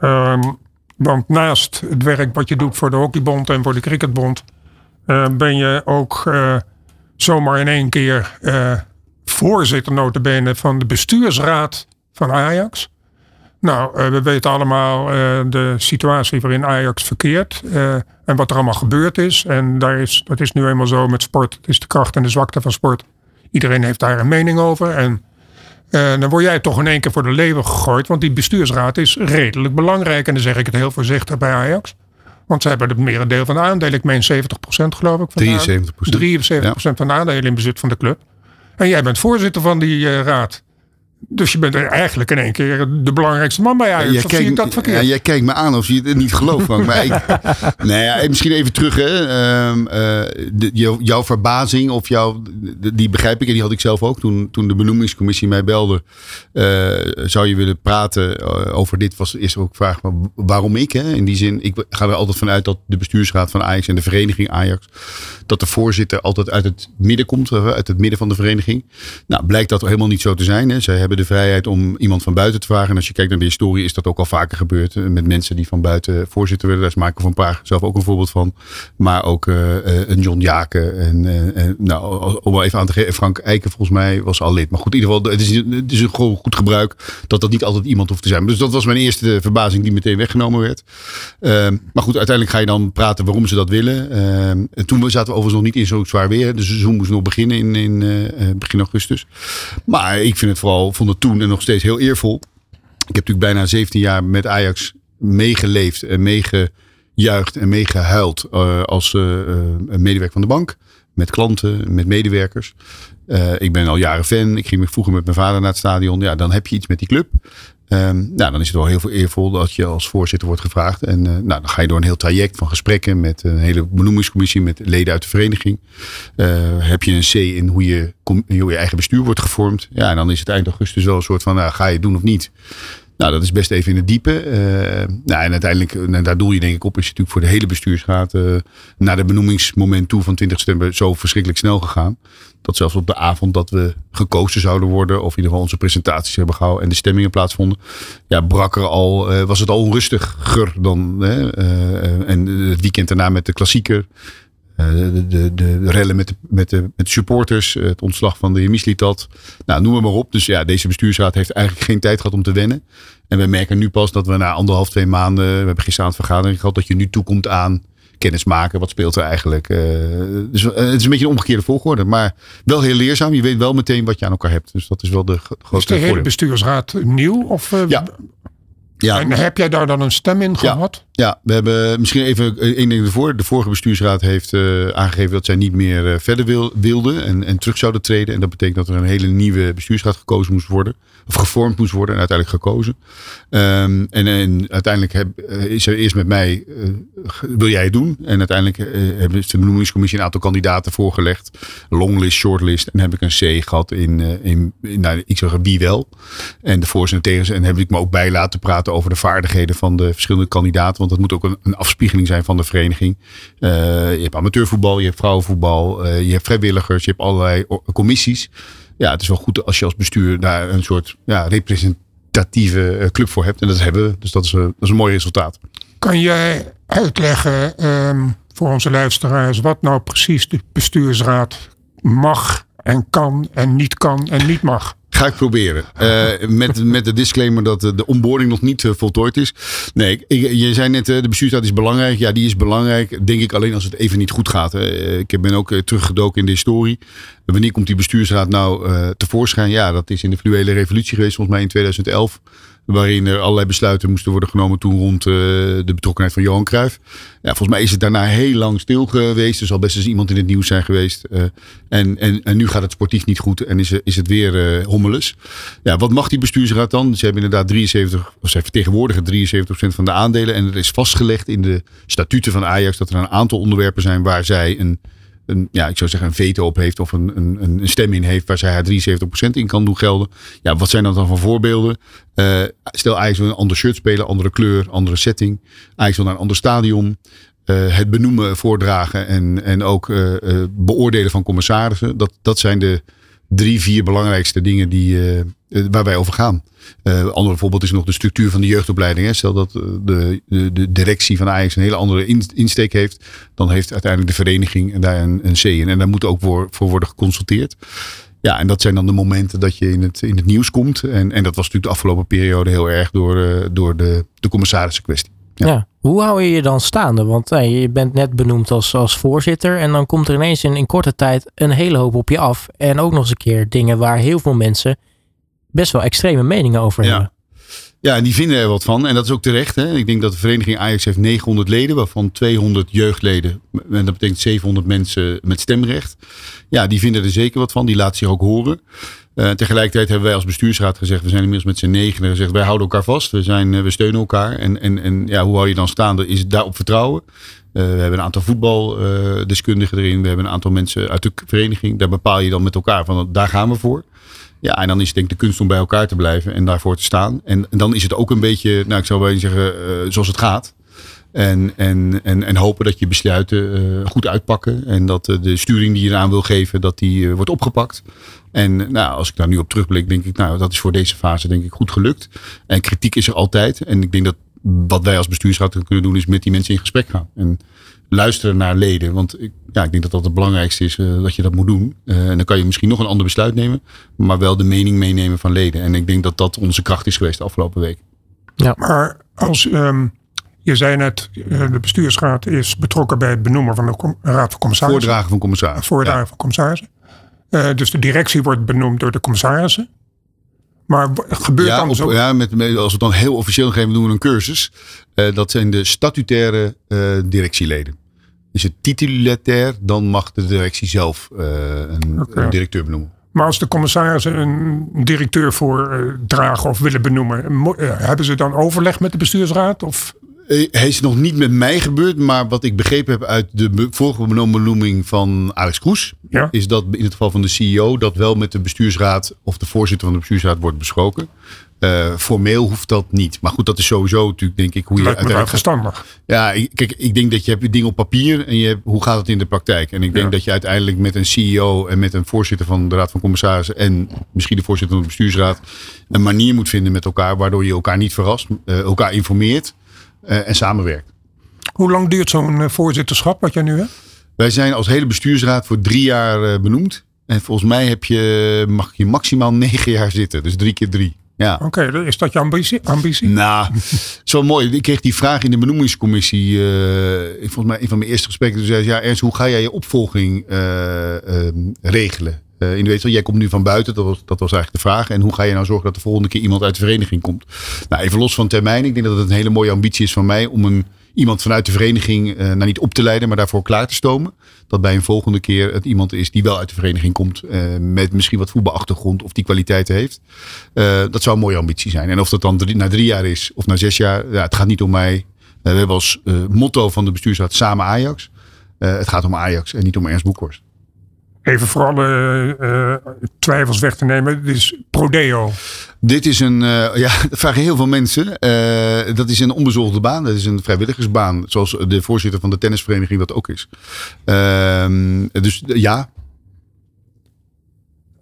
Speaker 3: Ehm, want naast het werk wat je doet voor de Hockeybond en voor de Cricketbond, eh, ben je ook eh, zomaar in één keer eh, voorzitter notabene van de bestuursraad van Ajax. Nou, eh, we weten allemaal eh, de situatie waarin Ajax verkeert eh, en wat er allemaal gebeurd is. En daar is, dat is nu eenmaal zo met sport. Het is de kracht en de zwakte van sport. Iedereen heeft daar een mening over. En dan word jij toch in één keer voor de leeuwen gegooid. Want die bestuursraad is redelijk belangrijk. En dan zeg ik het heel voorzichtig bij Ajax. Want ze hebben het merendeel van de aandelen. Ik meen 70% geloof ik. Van de aandelen.
Speaker 4: 73%.
Speaker 3: 73% van de aandelen in bezit van de club. En jij bent voorzitter van die raad. Dus je bent eigenlijk in één keer de belangrijkste man bij Ajax. Of zie ik dat verkeerd?
Speaker 4: ja, jij kijkt me aan of je het niet gelooft, Frank. Maar ik, <laughs> nee, ja, misschien even terug. Hè. Ehm, eh, de- jou- jouw verbazing, of jouw, de- die begrijp ik. En die had ik zelf ook toen, toen de benoemingscommissie mij belde. eh, zou je willen praten eh, over dit? Was eerst ook vraag, maar waarom ik? Hè? In die zin, ik ga er altijd vanuit dat de bestuursraad van Ajax en de vereniging Ajax. Dat de voorzitter altijd uit het midden komt, uit het midden van de vereniging. Nou, blijkt dat helemaal niet zo te zijn. Hè. Zij hebben de vrijheid om iemand van buiten te vragen. En als je kijkt naar de historie, is dat ook al vaker gebeurd. eh, Met mensen die van buiten voorzitter werden. Daar is Marco van Praag zelf ook een voorbeeld van. Maar ook eh, eh, een John Jaken. En, nou, om even aan te geven. Frank Eiken volgens mij was al lid. Maar goed, in ieder geval, het is, het is een gewoon goed gebruik. Dat dat niet altijd iemand hoeft te zijn. Dus dat was mijn eerste verbazing die meteen weggenomen werd. Ehm, maar goed, uiteindelijk ga je dan praten waarom ze dat willen. Ehm, en toen zaten we overigens nog niet in zo zwaar weer. De seizoen moest nog beginnen in, in begin augustus. Maar ik vind het vooral, vond het toen en nog steeds heel eervol. Ik heb natuurlijk bijna 17 jaar met Ajax meegeleefd en meegejuicht en meegehuild eh, als eh, een medewerker van de bank. Met klanten, met medewerkers. Ik ben al jaren fan. Ik ging vroeger met mijn vader naar het stadion. Ja, dan heb je iets met die club. Ehm, nou, dan is het wel heel veel eervol dat je als voorzitter wordt gevraagd. En eh, nou, dan ga je door een heel traject van gesprekken met een hele benoemingscommissie, met leden uit de vereniging. Eh, heb je een C in hoe je, hoe je eigen bestuur wordt gevormd. Ja, en dan is het eind augustus wel een soort van, nou, ga je het doen of niet? Nou, dat is best even in het diepe. Eh, nou, en uiteindelijk, en daar doel je denk ik op, is natuurlijk voor de hele bestuursraad eh, naar de benoemingsmoment toe van 20 september zo verschrikkelijk snel gegaan. Dat zelfs op de avond dat we gekozen zouden worden, of in ieder geval onze presentaties hebben gehouden en de stemmingen plaatsvonden, ja, brak er al, eh, was het al onrustiger dan. Hè, eh, en het weekend daarna met de klassieker. Eh, de, de, de rellen met de, met, de, met supporters, eh, het ontslag van de heer Mislitat. Nou, noem het maar op. Dus ja, deze bestuursraad heeft eigenlijk geen tijd gehad om te wennen. En we merken nu pas dat we na anderhalf, twee maanden, we hebben gisteravond vergadering gehad, dat je nu toekomt aan kennis maken. Wat speelt er eigenlijk? Eh, dus het is een beetje een omgekeerde volgorde, maar wel heel leerzaam. Je weet wel meteen wat je aan elkaar hebt. Dus dat is wel de gro-
Speaker 3: Is de hele bestuursraad nieuw? Of,
Speaker 4: Ja. Ja,
Speaker 3: En heb jij daar dan een stem in
Speaker 4: Ja.
Speaker 3: gehad?
Speaker 4: Ja, we hebben misschien even eh, één ding ervoor. De vorige bestuursraad heeft eh, aangegeven dat zij niet meer eh, verder wil, wilden en, en terug zouden treden. En dat betekent dat er een hele nieuwe bestuursraad gekozen moest worden. Of gevormd moest worden en uiteindelijk gekozen. Ehm, en, en uiteindelijk heb, is er eerst met mij, wil jij het doen? En uiteindelijk hebben ze de benoemingscommissie een aantal kandidaten voorgelegd. Longlist, shortlist. En heb ik een C gehad in, in, in nou, ik zeg wie wel. En de voor's en tegens. En heb ik me ook bij laten praten over de vaardigheden van de verschillende kandidaten. Want dat moet ook een, een afspiegeling zijn van de vereniging. Eh, je hebt amateurvoetbal, je hebt vrouwenvoetbal, eh, je hebt vrijwilligers, je hebt allerlei commissies. Ja, het is wel goed als je als bestuur daar een soort ja, representatieve eh, club voor hebt. En dat hebben we. Dus dat is, dat is een mooi resultaat.
Speaker 3: Kan jij uitleggen ehm, voor onze luisteraars wat nou precies de bestuursraad mag en kan en niet kan en niet mag?
Speaker 4: Ga ik proberen. <laughs> Eh, met, met de disclaimer dat de onboarding nog niet eh, voltooid is. Nee, ik, je zei net, eh, de bestuursraad is belangrijk. Ja, die is belangrijk, denk ik, alleen als het even niet goed gaat. Ik ben ook teruggedoken in de historie. Wanneer komt die bestuursraad nou tevoorschijn? Ja, dat is in de fluwele revolutie geweest, volgens mij in 2011. Waarin er allerlei besluiten moesten worden genomen toen rond eh, de betrokkenheid van Johan Cruijff. Ja, volgens mij is het daarna heel lang stil geweest. Er zal best eens iemand in het nieuws zijn geweest. Eh, en, en, en nu gaat het sportief niet goed en is, is het weer eh hommeles. Ja, wat mag die bestuursraad dan? Ze hebben inderdaad 73, of zij vertegenwoordigen 73% van de aandelen. En er is vastgelegd in de statuten van Ajax dat er een aantal onderwerpen zijn waar zij een, een ja, ik zou zeggen een veto op heeft of een, een, een stem in heeft waar zij haar 73% in kan doen gelden. Ja, wat zijn dat dan van voorbeelden? Eh, stel wil een ander shirt spelen, andere kleur, andere setting. Ajax naar een ander stadion. Eh, het benoemen, voordragen en, en ook eh, beoordelen van commissarissen. Dat, dat zijn de drie, vier belangrijkste dingen die, eh, eh, waar wij over gaan. Eh andere voorbeeld is nog de structuur van de jeugdopleiding. Hè. Stel dat de, de, de directie van Ajax een hele andere in- insteek heeft. Dan heeft uiteindelijk de vereniging daar een, een C in. En daar moet ook voor, voor worden geconsulteerd. Ja, en dat zijn dan de momenten dat je in het, in het nieuws komt. En, en dat was natuurlijk de afgelopen periode heel erg door, door de, de commissarissen kwestie. Ja.
Speaker 2: Ja. Hoe hou je je dan staande? Want eh, je bent net benoemd als, als voorzitter. En dan komt er ineens in, in korte tijd een hele hoop op je af. En ook nog eens een keer dingen waar heel veel mensen best wel extreme meningen over
Speaker 4: Ja.
Speaker 2: hebben.
Speaker 4: Ja, en die vinden er wat van. En dat is ook terecht. Hè? Ik denk dat de vereniging Ajax heeft 900 leden, waarvan 200 jeugdleden. En dat betekent 700 mensen met stemrecht. Ja, die vinden er zeker wat van. Die laten zich ook horen. Uh, tegelijkertijd hebben wij als bestuursraad gezegd, we zijn inmiddels met z'n negen gezegd, wij houden elkaar vast. We, zijn, we steunen elkaar. En, en, en ja, hoe hou je dan staande? Is het daarop vertrouwen? we hebben een aantal voetbaldeskundigen erin. We hebben een aantal mensen uit de vereniging. Daar bepaal je dan met elkaar van, daar gaan we voor. Ja, en dan is het denk ik de kunst om bij elkaar te blijven en daarvoor te staan. En, dan is het ook een beetje, nou ik zou wel zeggen, zoals het gaat. En, en, en, en hopen dat je besluiten goed uitpakken. En dat de sturing die je eraan wil geven, dat die wordt opgepakt. En nou, als ik daar nu op terugblik, denk ik, nou, dat is voor deze fase denk ik goed gelukt. En kritiek is er altijd. En ik denk dat wat wij als bestuursraad kunnen doen, is met die mensen in gesprek gaan. En luisteren naar leden. Want ik, ja, ik denk dat dat het belangrijkste is, dat je dat moet doen. en dan kan je misschien nog een ander besluit nemen, maar wel de mening meenemen van leden. En ik denk dat dat onze kracht is geweest de afgelopen week.
Speaker 3: Ja. Maar als um, je zei net, eh, de bestuursraad is betrokken bij het benoemen van de raad van commissarissen.
Speaker 4: Voordragen van commissarissen.
Speaker 3: Voordragen van commissarissen. Uh, dus de directie wordt benoemd door de commissarissen. Maar gebeurt
Speaker 4: ja,
Speaker 3: dan zo?
Speaker 4: Ja, met, als we het dan heel officieel geven, doen we een cursus. Uh, dat zijn de statutaire directieleden. Is het titulair, dan mag de directie zelf een, okay. een, directeur benoemen.
Speaker 3: Maar als de commissarissen een directeur voor dragen of willen benoemen, hebben ze dan overleg met de bestuursraad? Of?
Speaker 4: Eh, hij is nog niet met mij gebeurd, maar wat ik begrepen heb uit de vorige benoeming van Alex Kroes,
Speaker 3: ja?
Speaker 4: is dat in het geval van de CEO dat wel met de bestuursraad of de voorzitter van de bestuursraad wordt besproken. Uh, formeel hoeft dat niet. Maar goed, dat is sowieso natuurlijk, denk ik, hoe je
Speaker 3: Lijkt uiteindelijk... verstandig.
Speaker 4: Ja, kijk, ik denk dat je hebt dingen op papier en je hebt, hoe gaat het in de praktijk? En ik denk
Speaker 3: Ja.
Speaker 4: dat je uiteindelijk met een CEO en met een voorzitter van de Raad van Commissarissen en misschien de voorzitter van de bestuursraad een manier moet vinden met elkaar, waardoor je elkaar niet verrast, eh, elkaar informeert eh, en samenwerkt.
Speaker 3: Hoe lang duurt zo'n eh, voorzitterschap wat jij nu hebt?
Speaker 4: Wij zijn als hele bestuursraad voor drie jaar eh, benoemd. En volgens mij heb je, mag je maximaal <laughs> negen jaar zitten. Dus drie keer drie. Ja.
Speaker 3: Oké, is dat je ambitie? ambitie?
Speaker 4: Nou, <laughs> zo mooi. Ik kreeg die vraag in de benoemingscommissie. eh, ik volgens mij een van mijn eerste gesprekken. Toen zei ze, ja Ernst, hoe ga jij je opvolging eh, eh, regelen? Eh, in de wel, jij komt nu van buiten, dat was, dat was eigenlijk de vraag. En hoe ga je nou zorgen dat de volgende keer iemand uit de vereniging komt? Nou, even los van termijn. Ik denk dat het een hele mooie ambitie is van mij om een, iemand vanuit de vereniging, eh, nou niet op te leiden, maar daarvoor klaar te stomen. Dat bij een volgende keer het iemand is die wel uit de vereniging komt. eh, met misschien wat voetbalachtergrond of die kwaliteiten heeft. Dat zou een mooie ambitie zijn. En of dat dan na drie jaar is of na zes jaar, ja, het gaat niet om mij. We hebben als motto van de bestuursraad samen Ajax. Het gaat om Ajax en niet om Ernst Boekhorst.
Speaker 3: Even voor alle eh, twijfels weg te nemen. Dit is Prodeo.
Speaker 4: Dit is een, eh, ja, <laughs> dat vragen heel veel mensen. Eh, dat is een onbezorgde baan. Dat is een vrijwilligersbaan. Zoals de voorzitter van de tennisvereniging dat ook is. Ehm, dus eh, ja,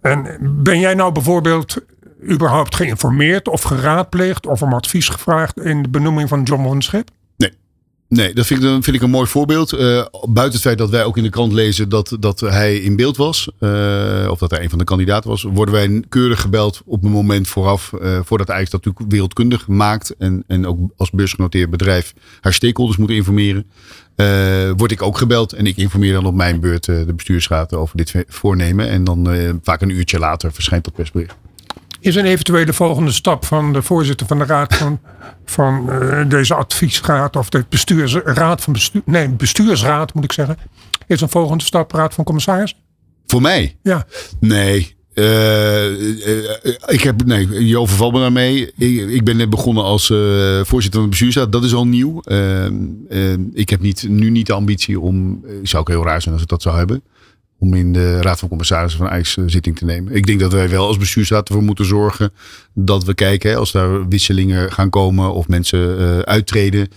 Speaker 3: En ben jij nou bijvoorbeeld überhaupt geïnformeerd of geraadpleegd of om advies gevraagd in de benoeming van John van Schip?
Speaker 4: Nee, dat vind ik, vind ik een mooi voorbeeld. Eh, buiten het feit dat wij ook in de krant lezen dat, dat hij in beeld was. eh, of dat hij een van de kandidaten was. Worden wij keurig gebeld op een moment vooraf. eh, voordat Ajax dat natuurlijk wereldkundig maakt. En, en ook als beursgenoteerd bedrijf haar stakeholders moet informeren. word ik ook gebeld. En ik informeer dan op mijn beurt de bestuursraad over dit voornemen. En dan vaak een uurtje later verschijnt dat persbericht.
Speaker 3: Is een eventuele volgende stap van de voorzitter van de raad van, van eh, deze adviesraad of de bestuursraad van bestuur, nee, bestuursraad moet ik zeggen. Is een volgende stap raad van commissaris?
Speaker 4: Voor mij?
Speaker 3: Ja.
Speaker 4: Nee. Eh, ik heb, nee, je overvalt me daarmee. Ik, ik ben net begonnen als voorzitter van de bestuursraad. Dat is al nieuw. Eh, eh, ik heb niet, nu niet de ambitie om, zou ook heel raar zijn als ik dat zou hebben, om in de raad van commissarissen van IJs eh, zitting te nemen. Ik denk dat wij wel als bestuursraad ervoor moeten zorgen dat we kijken, als daar wisselingen gaan komen of mensen eh, uittreden,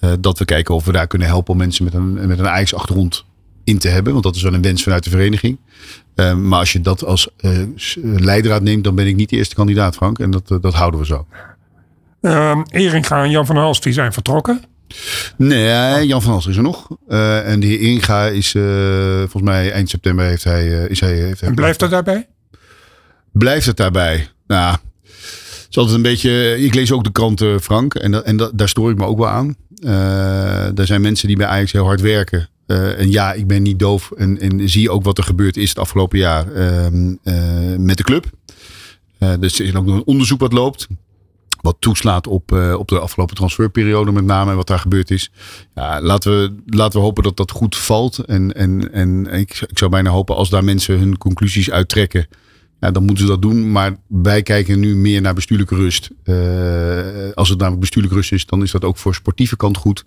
Speaker 4: eh, dat we kijken of we daar kunnen helpen om mensen met een, met een IJs achtergrond in te hebben. Want dat is wel een wens vanuit de vereniging. Maar als je dat als leidraad neemt, dan ben ik niet de eerste kandidaat, Frank. En dat, dat houden we zo.
Speaker 3: Uh, Eringa en Jan van Hals die zijn vertrokken.
Speaker 4: Nee, Jan van Hals is er nog. Uh, en de heer Eringa is volgens mij eind september heeft hij... is hij heeft hij
Speaker 3: en blijft het daarbij?
Speaker 4: Blijft het daarbij? Nou, het is altijd een beetje... Ik lees ook de kranten, Frank. En, dat, en dat, daar stoor ik me ook wel aan. er zijn mensen die bij Ajax heel hard werken. En ja, ik ben niet doof en, en zie ook wat er gebeurd is het afgelopen jaar uh, met de club. dus er is ook nog een onderzoek wat loopt. Wat toeslaat op, op de afgelopen transferperiode met name en wat daar gebeurd is. Ja, laten, we, laten we hopen dat dat goed valt. En, en, en ik, zou bijna hopen als daar mensen hun conclusies uittrekken. Ja, dan moeten ze dat doen. Maar wij kijken nu meer naar bestuurlijke rust. Uh, als het namelijk bestuurlijke rust is, dan is dat ook voor sportieve kant goed.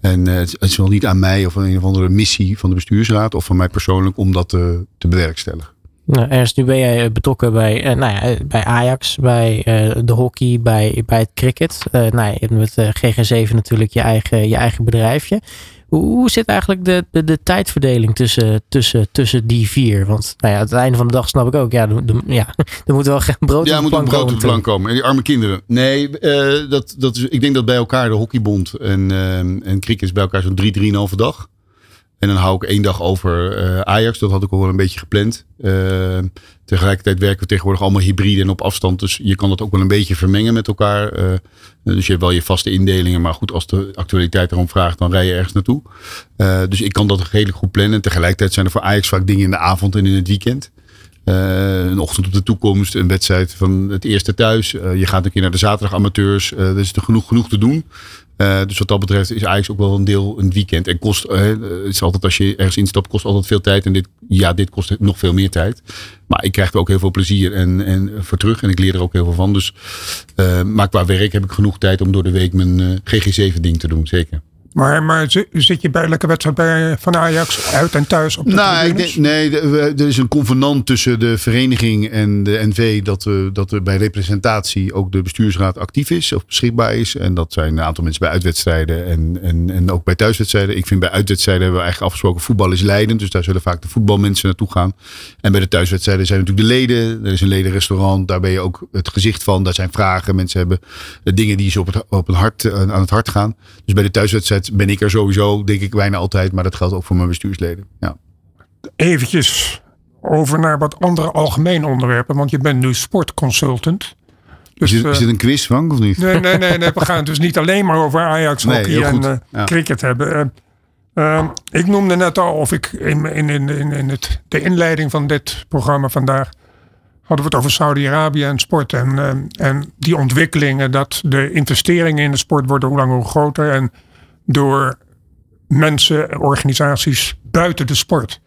Speaker 4: En uh, het is wel niet aan mij of een of andere missie van de bestuursraad of van mij persoonlijk om dat te bewerkstelligen.
Speaker 2: Nou, Ernst, nu ben jij betrokken bij, uh, nou ja, bij Ajax, bij de hockey, bij, bij het cricket. nou ja, met GG7 natuurlijk je eigen, je eigen bedrijfje. Hoe, zit eigenlijk de, de, de, tijdverdeling tussen, tussen, tussen die vier? Want nou ja, aan het einde van de dag snap ik ook, ja, de, ja <laughs> er moet wel geen brood
Speaker 4: ja,
Speaker 2: op de
Speaker 4: plank
Speaker 2: komen.
Speaker 4: brood op de plank komen. En die arme kinderen. Nee, uh, dat, dat is, ik denk dat bij elkaar de hockeybond en, uh, en cricket is bij elkaar zo'n drie, drieënhalve dag. En dan hou ik één dag over uh, Ajax. Dat had ik al een beetje gepland. Uh, tegelijkertijd werken we tegenwoordig allemaal hybride en op afstand. Dus je kan dat ook wel een beetje vermengen met elkaar. Uh, dus je hebt wel je vaste indelingen. Maar goed, als de actualiteit erom vraagt, dan rij je ergens naartoe. dus ik kan dat redelijk goed plannen. En tegelijkertijd zijn er voor Ajax vaak dingen in de avond en in het weekend. een ochtend op de toekomst, een wedstrijd van het eerste thuis. je gaat een keer naar de zaterdag amateurs. er is er genoeg, genoeg te doen. Uh, dus wat dat betreft is Ajax ook wel een deel een weekend. En kost, uh, het is altijd als je ergens instapt, kost altijd veel tijd. En dit, ja, dit kost nog veel meer tijd. Maar ik krijg er ook heel veel plezier en, en voor terug. En ik leer er ook heel veel van. Dus, uh, maar qua werk heb ik genoeg tijd om door de week mijn GG7 ding te doen. Zeker.
Speaker 3: Maar, maar zit je bij elke wedstrijd bij, van Ajax uit en thuis op de
Speaker 4: nou, ik denk, Nee, er is een convenant tussen de vereniging en de NV dat, we, dat er bij representatie ook de bestuursraad actief is of beschikbaar is. En dat zijn een aantal mensen bij uitwedstrijden en, en, en ook bij thuiswedstrijden. Ik vind bij uitwedstrijden hebben we eigenlijk afgesproken voetbal is leidend. Dus daar zullen vaak de voetbalmensen naartoe gaan. En bij de thuiswedstrijden zijn natuurlijk de leden. Er is een ledenrestaurant, daar ben je ook het gezicht van. Daar zijn vragen. Mensen hebben dingen die ze op het, op het hart, aan het hart gaan. Dus bij de ben ik er sowieso, denk ik, bijna altijd. Maar dat geldt ook voor mijn bestuursleden. Ja.
Speaker 3: Eventjes over naar wat andere algemene onderwerpen. Want je bent nu sportconsultant.
Speaker 4: Dus, is, dit, is dit een quiz, Frank, of niet?
Speaker 3: Nee, nee, nee, nee. we gaan het dus niet alleen maar over Ajax, hockey nee, en uh, ja. cricket hebben. Uh, uh, ik noemde net al, of ik in, in, in, in het, de inleiding van dit programma vandaag hadden we het over Saudi-Arabië en sport. En, uh, en die ontwikkelingen, dat de investeringen in de sport worden hoe langer hoe groter. En door mensen, organisaties buiten de sport.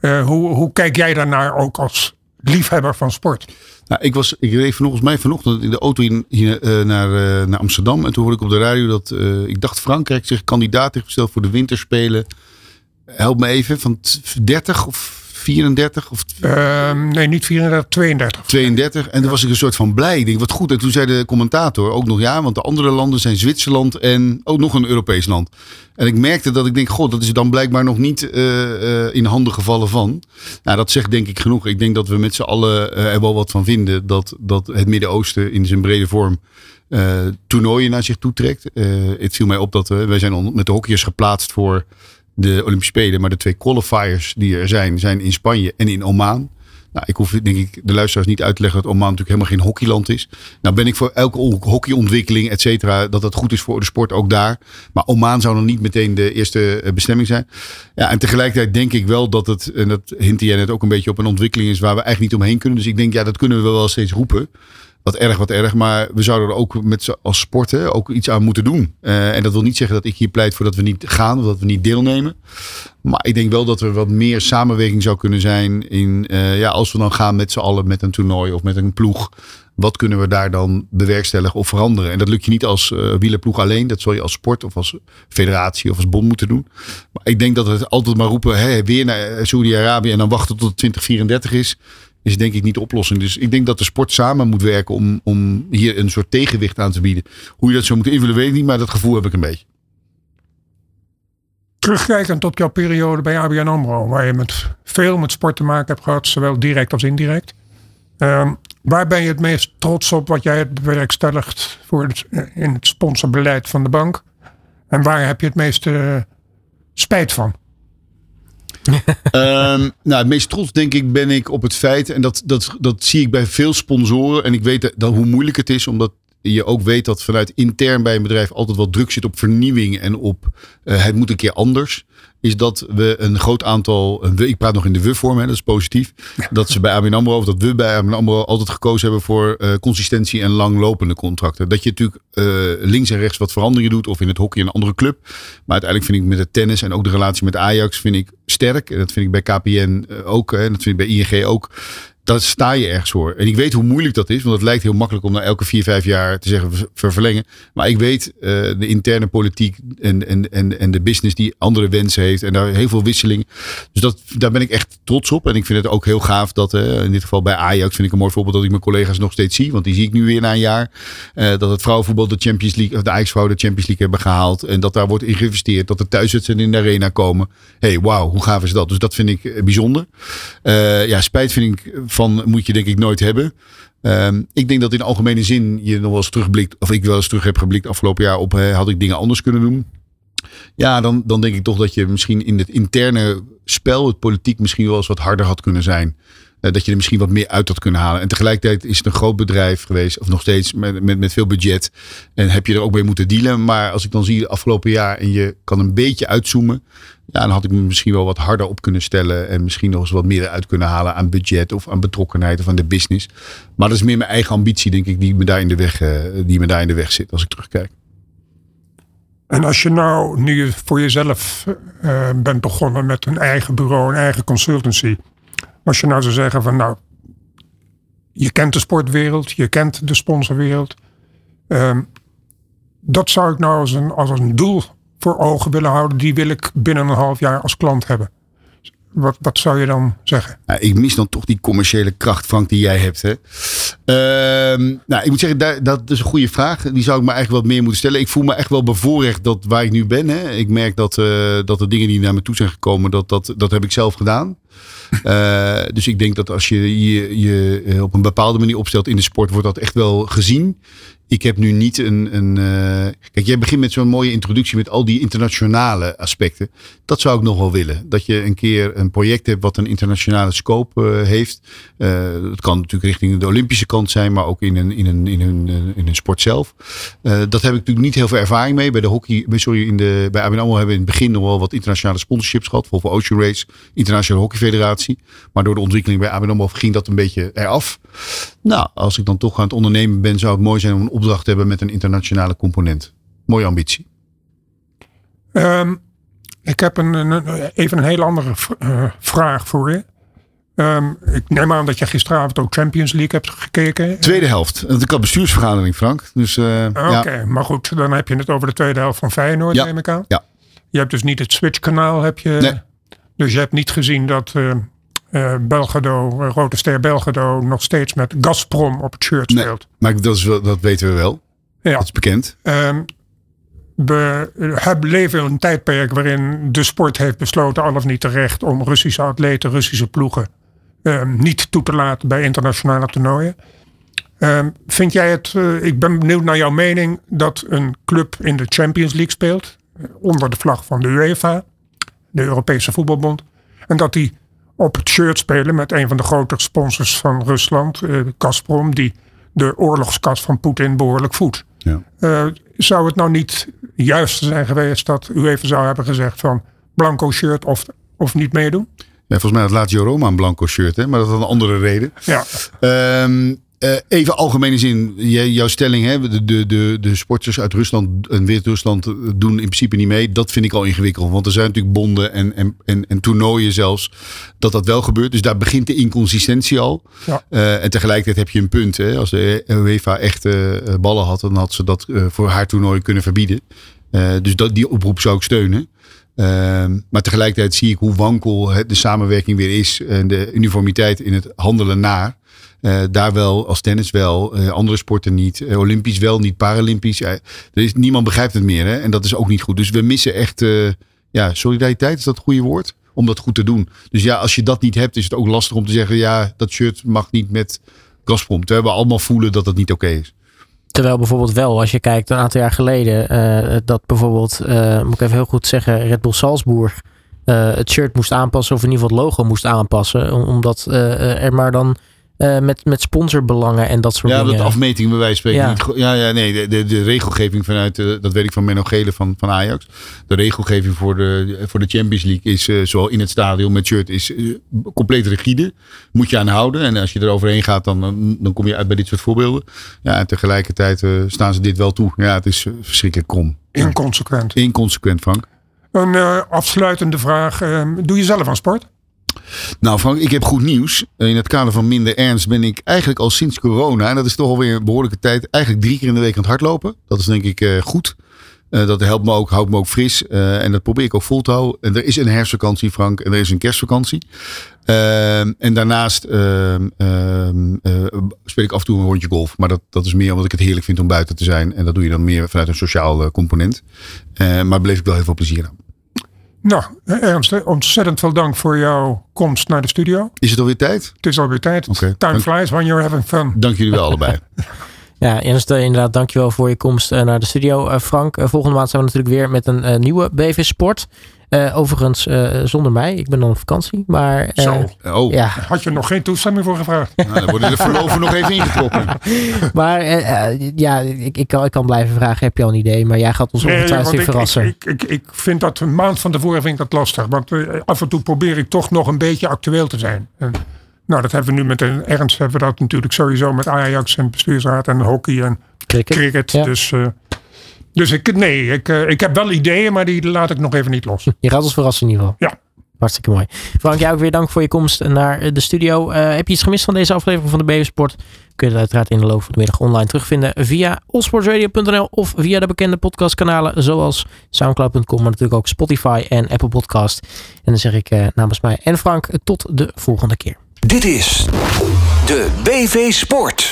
Speaker 3: Uh, hoe, hoe kijk jij daarnaar ook als liefhebber van sport?
Speaker 4: Nou, ik, was, ik reed volgens mij vanochtend in de auto in, hier, uh, naar, uh, naar Amsterdam. En toen hoorde ik op de radio dat, ik dacht Frankrijk zich kandidaat heeft gesteld voor de winterspelen. Help me even, van 30 of 34? Of...
Speaker 3: Uh, nee, niet 34, 32.
Speaker 4: 32. En toen was ik een soort van blij. Ik denk, wat goed. En toen zei de commentator ook nog ja, want de andere landen zijn Zwitserland en ook nog een Europees land. En ik merkte dat ik denk, god, dat is dan blijkbaar nog niet uh, uh, in handen gevallen van. Nou, dat zegt denk ik genoeg. Ik denk dat we met z'n allen uh, er wel wat van vinden dat, dat het Midden-Oosten in zijn brede vorm toernooien naar zich toe trekt. het viel mij op dat we, wij zijn met de hockeyers geplaatst voor de Olympische Spelen. Maar de twee qualifiers die er zijn, zijn in Spanje en in Oman. Nou, ik hoef denk ik de luisteraars niet uit te leggen dat Oman natuurlijk helemaal geen hockeyland is. Nou ben ik voor elke hockeyontwikkeling, et cetera, dat dat goed is voor de sport ook daar. Maar Oman zou nog niet meteen de eerste eh, bestemming zijn. Ja, en tegelijkertijd denk ik wel dat het, en dat hint jij net ook een beetje op, een ontwikkeling is waar we eigenlijk niet omheen kunnen. Dus ik denk, ja, dat kunnen we wel steeds roepen wat erg, wat erg. Maar we zouden er ook met als sporten ook iets aan moeten doen. Uh, en dat wil niet zeggen dat ik hier pleit voor dat we niet gaan of dat we niet deelnemen. Maar ik denk wel dat er wat meer samenwerking zou kunnen zijn. In, uh, ja, als we dan gaan met z'n allen met een toernooi of met een ploeg. Wat kunnen we daar dan bewerkstelligen of veranderen? En dat lukt je niet als uh, wielerploeg alleen. Dat zal je als sport of als federatie of als bond moeten doen. Maar ik denk dat we het altijd maar roepen. Hè, weer naar Saudi-Arabië en dan wachten tot het 2034 is is denk ik niet de oplossing. Dus ik denk dat de sport samen moet werken om, om hier een soort tegenwicht aan te bieden. Hoe je dat zou moeten invullen weet ik niet, maar dat gevoel heb ik een beetje.
Speaker 3: Terugkijkend op jouw periode bij ABN AMRO, waar je met veel met sport te maken hebt gehad, zowel direct als indirect. Um, waar ben je het meest trots op wat jij hebt bewerkstelligd voor het, in het sponsorbeleid van de bank? En waar heb je het meeste uh, spijt van?
Speaker 4: Um, <laughs> nou, het meest trots denk ik ben ik op het feit, en dat, dat, dat zie ik bij veel sponsoren. En ik weet dat, hoe moeilijk het is, omdat je ook weet dat vanuit intern bij een bedrijf altijd wel druk zit op vernieuwing en op uh, het moet een keer anders is dat we een groot aantal, ik praat nog in de we-vorm, dat is positief, dat ze bij ABN AMRO, of dat we bij ABN AMRO altijd gekozen hebben voor uh, consistentie en langlopende contracten. Dat je natuurlijk uh, links en rechts wat veranderingen doet, of in het hockey een andere club. Maar uiteindelijk vind ik met het tennis en ook de relatie met Ajax vind ik sterk. En dat vind ik bij KPN ook, en dat vind ik bij ING ook daar sta je ergens voor. En ik weet hoe moeilijk dat is, want het lijkt heel makkelijk om na elke vier, vijf jaar te zeggen we verlengen. Maar ik weet uh, de interne politiek en, en, en, en de business die andere wensen heeft en daar heel veel wisseling. Dus dat, daar ben ik echt trots op. En ik vind het ook heel gaaf dat uh, in dit geval bij Ajax vind ik een mooi voorbeeld dat ik mijn collega's nog steeds zie. Want die zie ik nu weer na een jaar. Uh, dat het vrouwenvoetbal de Champions League, of de Ajax vrouwen de Champions League hebben gehaald. En dat daar wordt in geïnvesteerd. Dat er thuiswedstrijden in de arena komen. hey, wauw, hoe gaaf is dat? Dus dat vind ik bijzonder. ja, spijt vind ik van moet je denk ik nooit hebben. Um, ik denk dat in algemene zin je nog wel eens terugblikt, of ik wel eens terug heb geblikt afgelopen jaar op had ik dingen anders kunnen doen. Ja, dan, dan denk ik toch dat je misschien in het interne spel, het politiek, misschien wel eens wat harder had kunnen zijn. Uh, dat je er misschien wat meer uit had kunnen halen. En tegelijkertijd is het een groot bedrijf geweest, of nog steeds met, met, met veel budget. En heb je er ook mee moeten dealen. Maar als ik dan zie het afgelopen jaar en je kan een beetje uitzoomen. Ja, dan had ik me misschien wel wat harder op kunnen stellen. En misschien nog eens wat meer uit kunnen halen aan budget of aan betrokkenheid of aan de business. Maar dat is meer mijn eigen ambitie, denk ik, die me daar in de weg, uh, die me daar in de weg zit als ik terugkijk.
Speaker 3: En als je nou nu voor jezelf uh, bent begonnen met een eigen bureau, een eigen consultancy. Als je nou zou zeggen van nou, je kent de sportwereld, je kent de sponsorwereld. Um, dat zou ik nou als een, als een doel voor ogen willen houden. Die wil ik binnen een half jaar als klant hebben. Wat, wat zou je dan zeggen?
Speaker 4: Ik mis dan toch die commerciële kracht, Frank, die jij hebt. Hè? Uh, nou, ik moet zeggen, dat, is een goede vraag. Die zou ik me eigenlijk wat meer moeten stellen. Ik voel me echt wel bevoorrecht dat waar ik nu ben. Hè? Ik merk dat, uh, dat de dingen die naar me toe zijn gekomen, dat, dat, dat heb ik zelf gedaan. Uh, dus ik denk dat als je je, je op een bepaalde manier opstelt in de sport, wordt dat echt wel gezien ik heb nu niet een. een uh, kijk, jij begint met zo'n mooie introductie met al die internationale aspecten. Dat zou ik nog wel willen. Dat je een keer een project hebt wat een internationale scope uh, heeft. Uh, dat kan natuurlijk richting de Olympische kant zijn, maar ook in een, in een, in een, in een sport zelf. dat heb ik natuurlijk niet heel veel ervaring mee. Bij de hockey, sorry, in de, bij ABN hebben we in het begin nog wel wat internationale sponsorships gehad. Volvo Ocean Race, Internationale Hockey Federatie. Maar door de ontwikkeling bij ABN ging dat een beetje eraf. Nou, als ik dan toch aan het ondernemen ben, zou het mooi zijn om een opdracht hebben met een internationale component. Mooie ambitie.
Speaker 3: Um, ik heb een, een, even een heel andere uh, vraag voor je. Um, ik neem aan dat je gisteravond ook Champions League hebt gekeken.
Speaker 4: Tweede helft. Ik had bestuursvergadering, Frank. Dus, uh,
Speaker 3: Oké, ja. maar goed, dan heb je het over de tweede helft van Feyenoord,
Speaker 4: ja.
Speaker 3: neem ik aan.
Speaker 4: Ja.
Speaker 3: Je hebt dus niet het Switch-kanaal, heb je.
Speaker 4: Nee.
Speaker 3: Dus je hebt niet gezien dat uh, uh, Belgado, uh, Rode Ster Belgado, nog steeds met Gazprom op het shirt
Speaker 4: nee,
Speaker 3: speelt.
Speaker 4: Maar dat, is wel, dat weten we wel.
Speaker 3: Ja.
Speaker 4: Dat is bekend.
Speaker 3: Um, we hebben leven in een tijdperk waarin de sport heeft besloten, al of niet terecht, om Russische atleten, Russische ploegen um, niet toe te laten bij internationale toernooien. Um, vind jij het, uh, ik ben benieuwd naar jouw mening, dat een club in de Champions League speelt, onder de vlag van de UEFA, de Europese Voetbalbond, en dat die op het shirt spelen met een van de grote sponsors van Rusland, uh, Gazprom, die de oorlogskast van Poetin behoorlijk voedt.
Speaker 4: Ja.
Speaker 3: Uh, zou het nou niet juist zijn geweest dat u even zou hebben gezegd van blanco shirt of, of niet meedoen?
Speaker 4: Ja, volgens mij had Lazio Roma een blanco shirt, hè? maar dat had een andere reden.
Speaker 3: Ja.
Speaker 4: Um, uh, even algemene zin, jouw stelling, hè, de, de, de, de sporters uit Rusland en Wit-Rusland doen in principe niet mee. Dat vind ik al ingewikkeld, want er zijn natuurlijk bonden en, en, en, en toernooien zelfs dat dat wel gebeurt. Dus daar begint de inconsistentie al.
Speaker 3: Ja.
Speaker 4: Uh, en tegelijkertijd heb je een punt. Hè, als de UEFA echt uh, ballen had, dan had ze dat voor haar toernooi kunnen verbieden. dus dat, die oproep zou ik steunen. Uh, maar tegelijkertijd zie ik hoe wankel de samenwerking weer is en de uniformiteit in het handelen naar. Uh, daar wel, als tennis wel, uh, andere sporten niet. Uh, Olympisch wel, niet Paralympisch. er is, niemand begrijpt het meer hè? en dat is ook niet goed. Dus we missen echt ja, solidariteit, is dat goede woord? Om dat goed te doen. Dus ja, als je dat niet hebt, is het ook lastig om te zeggen: ja, dat shirt mag niet met Gazprom. Terwijl we allemaal voelen dat dat niet oké is.
Speaker 2: Terwijl bijvoorbeeld wel, als je kijkt een aantal jaar geleden, dat bijvoorbeeld, moet ik even heel goed zeggen, Red Bull Salzburg het shirt moest aanpassen, of in ieder geval het logo moest aanpassen, omdat er maar dan uh, met, met sponsorbelangen en dat soort
Speaker 4: ja,
Speaker 2: dingen.
Speaker 4: Ja, dat afmeting bij wijze van spreken. Ja, niet, ja, ja nee, de, de, de regelgeving vanuit, uh, dat weet ik van Menno Gele van, van Ajax. De regelgeving voor de, voor de Champions League is, uh, zowel in het stadion met shirt, is compleet rigide. Moet je aan houden. En als je er overheen gaat, dan, dan kom je uit bij dit soort voorbeelden. Ja, en tegelijkertijd staan ze dit wel toe. Ja, het is verschrikkelijk krom.
Speaker 3: Inconsequent.
Speaker 4: Inconsequent, Frank.
Speaker 3: Een afsluitende vraag. Ehm, doe je zelf aan sport?
Speaker 4: Nou Frank, ik heb goed nieuws. In het kader van minder ernst ben ik eigenlijk al sinds corona, en dat is toch alweer een behoorlijke tijd, eigenlijk drie keer in de week aan het hardlopen. Dat is denk ik uh, goed. Uh, dat helpt me ook, houdt me ook fris. Uh, en dat probeer ik ook vol te houden. En er is een herfstvakantie, Frank. En er is een kerstvakantie. En daarnaast ehm, ehm, speel ik af en toe een rondje golf. Maar dat, dat is meer omdat ik het heerlijk vind om buiten te zijn. En dat doe je dan meer vanuit een sociaal component. maar beleef ik wel heel veel plezier aan.
Speaker 3: Nou, Ernst, ontzettend veel dank voor jouw komst naar de studio.
Speaker 4: Is het alweer tijd?
Speaker 3: Het is alweer tijd.
Speaker 4: Okay.
Speaker 3: Time flies when you're having fun.
Speaker 4: Dank jullie wel allebei. <laughs>
Speaker 2: Ja, Ernst, inderdaad, dankjewel voor je komst naar de studio. Frank, volgende maand zijn we natuurlijk weer met een nieuwe BV Sport. Uh, overigens uh, zonder mij. Ik ben dan op vakantie. Maar, uh,
Speaker 3: Zo.
Speaker 4: Oh.
Speaker 2: Ja.
Speaker 3: Had je nog geen toestemming voor gevraagd?
Speaker 4: Nou, dan worden de verloven nog even ingetrokken. <laughs>
Speaker 2: maar ja, ik, ik, kan, ik kan blijven vragen. Heb je al een idee? Maar jij gaat ons nee, ongetwijfeld verrassen.
Speaker 3: Ik, ik, ik, ik, vind dat een maand van tevoren vind ik dat lastig. Want af en toe probeer ik toch nog een beetje actueel te zijn. En, nou, dat hebben we nu met een ernst. Hebben we dat natuurlijk sowieso met Ajax en bestuursraad en hockey en
Speaker 2: cricket.
Speaker 3: cricket
Speaker 2: Ja.
Speaker 3: Dus... Dus ik, nee, ik, uh, ik heb wel ideeën, maar die laat ik nog even niet los.
Speaker 2: Je gaat ons verrassen in ieder geval.
Speaker 3: Ja.
Speaker 2: Hartstikke mooi. Frank, jou ook weer dank voor je komst naar de studio. Uh, heb je iets gemist van deze aflevering van de BB Sport? Kun je het uiteraard in de loop van de middag online terugvinden via allsportsradio.nl of via de bekende podcastkanalen zoals soundcloud.com, maar natuurlijk ook Spotify en Apple Podcast. En dan zeg ik uh, namens mij en Frank tot de volgende keer.
Speaker 1: Dit is de BV Sport.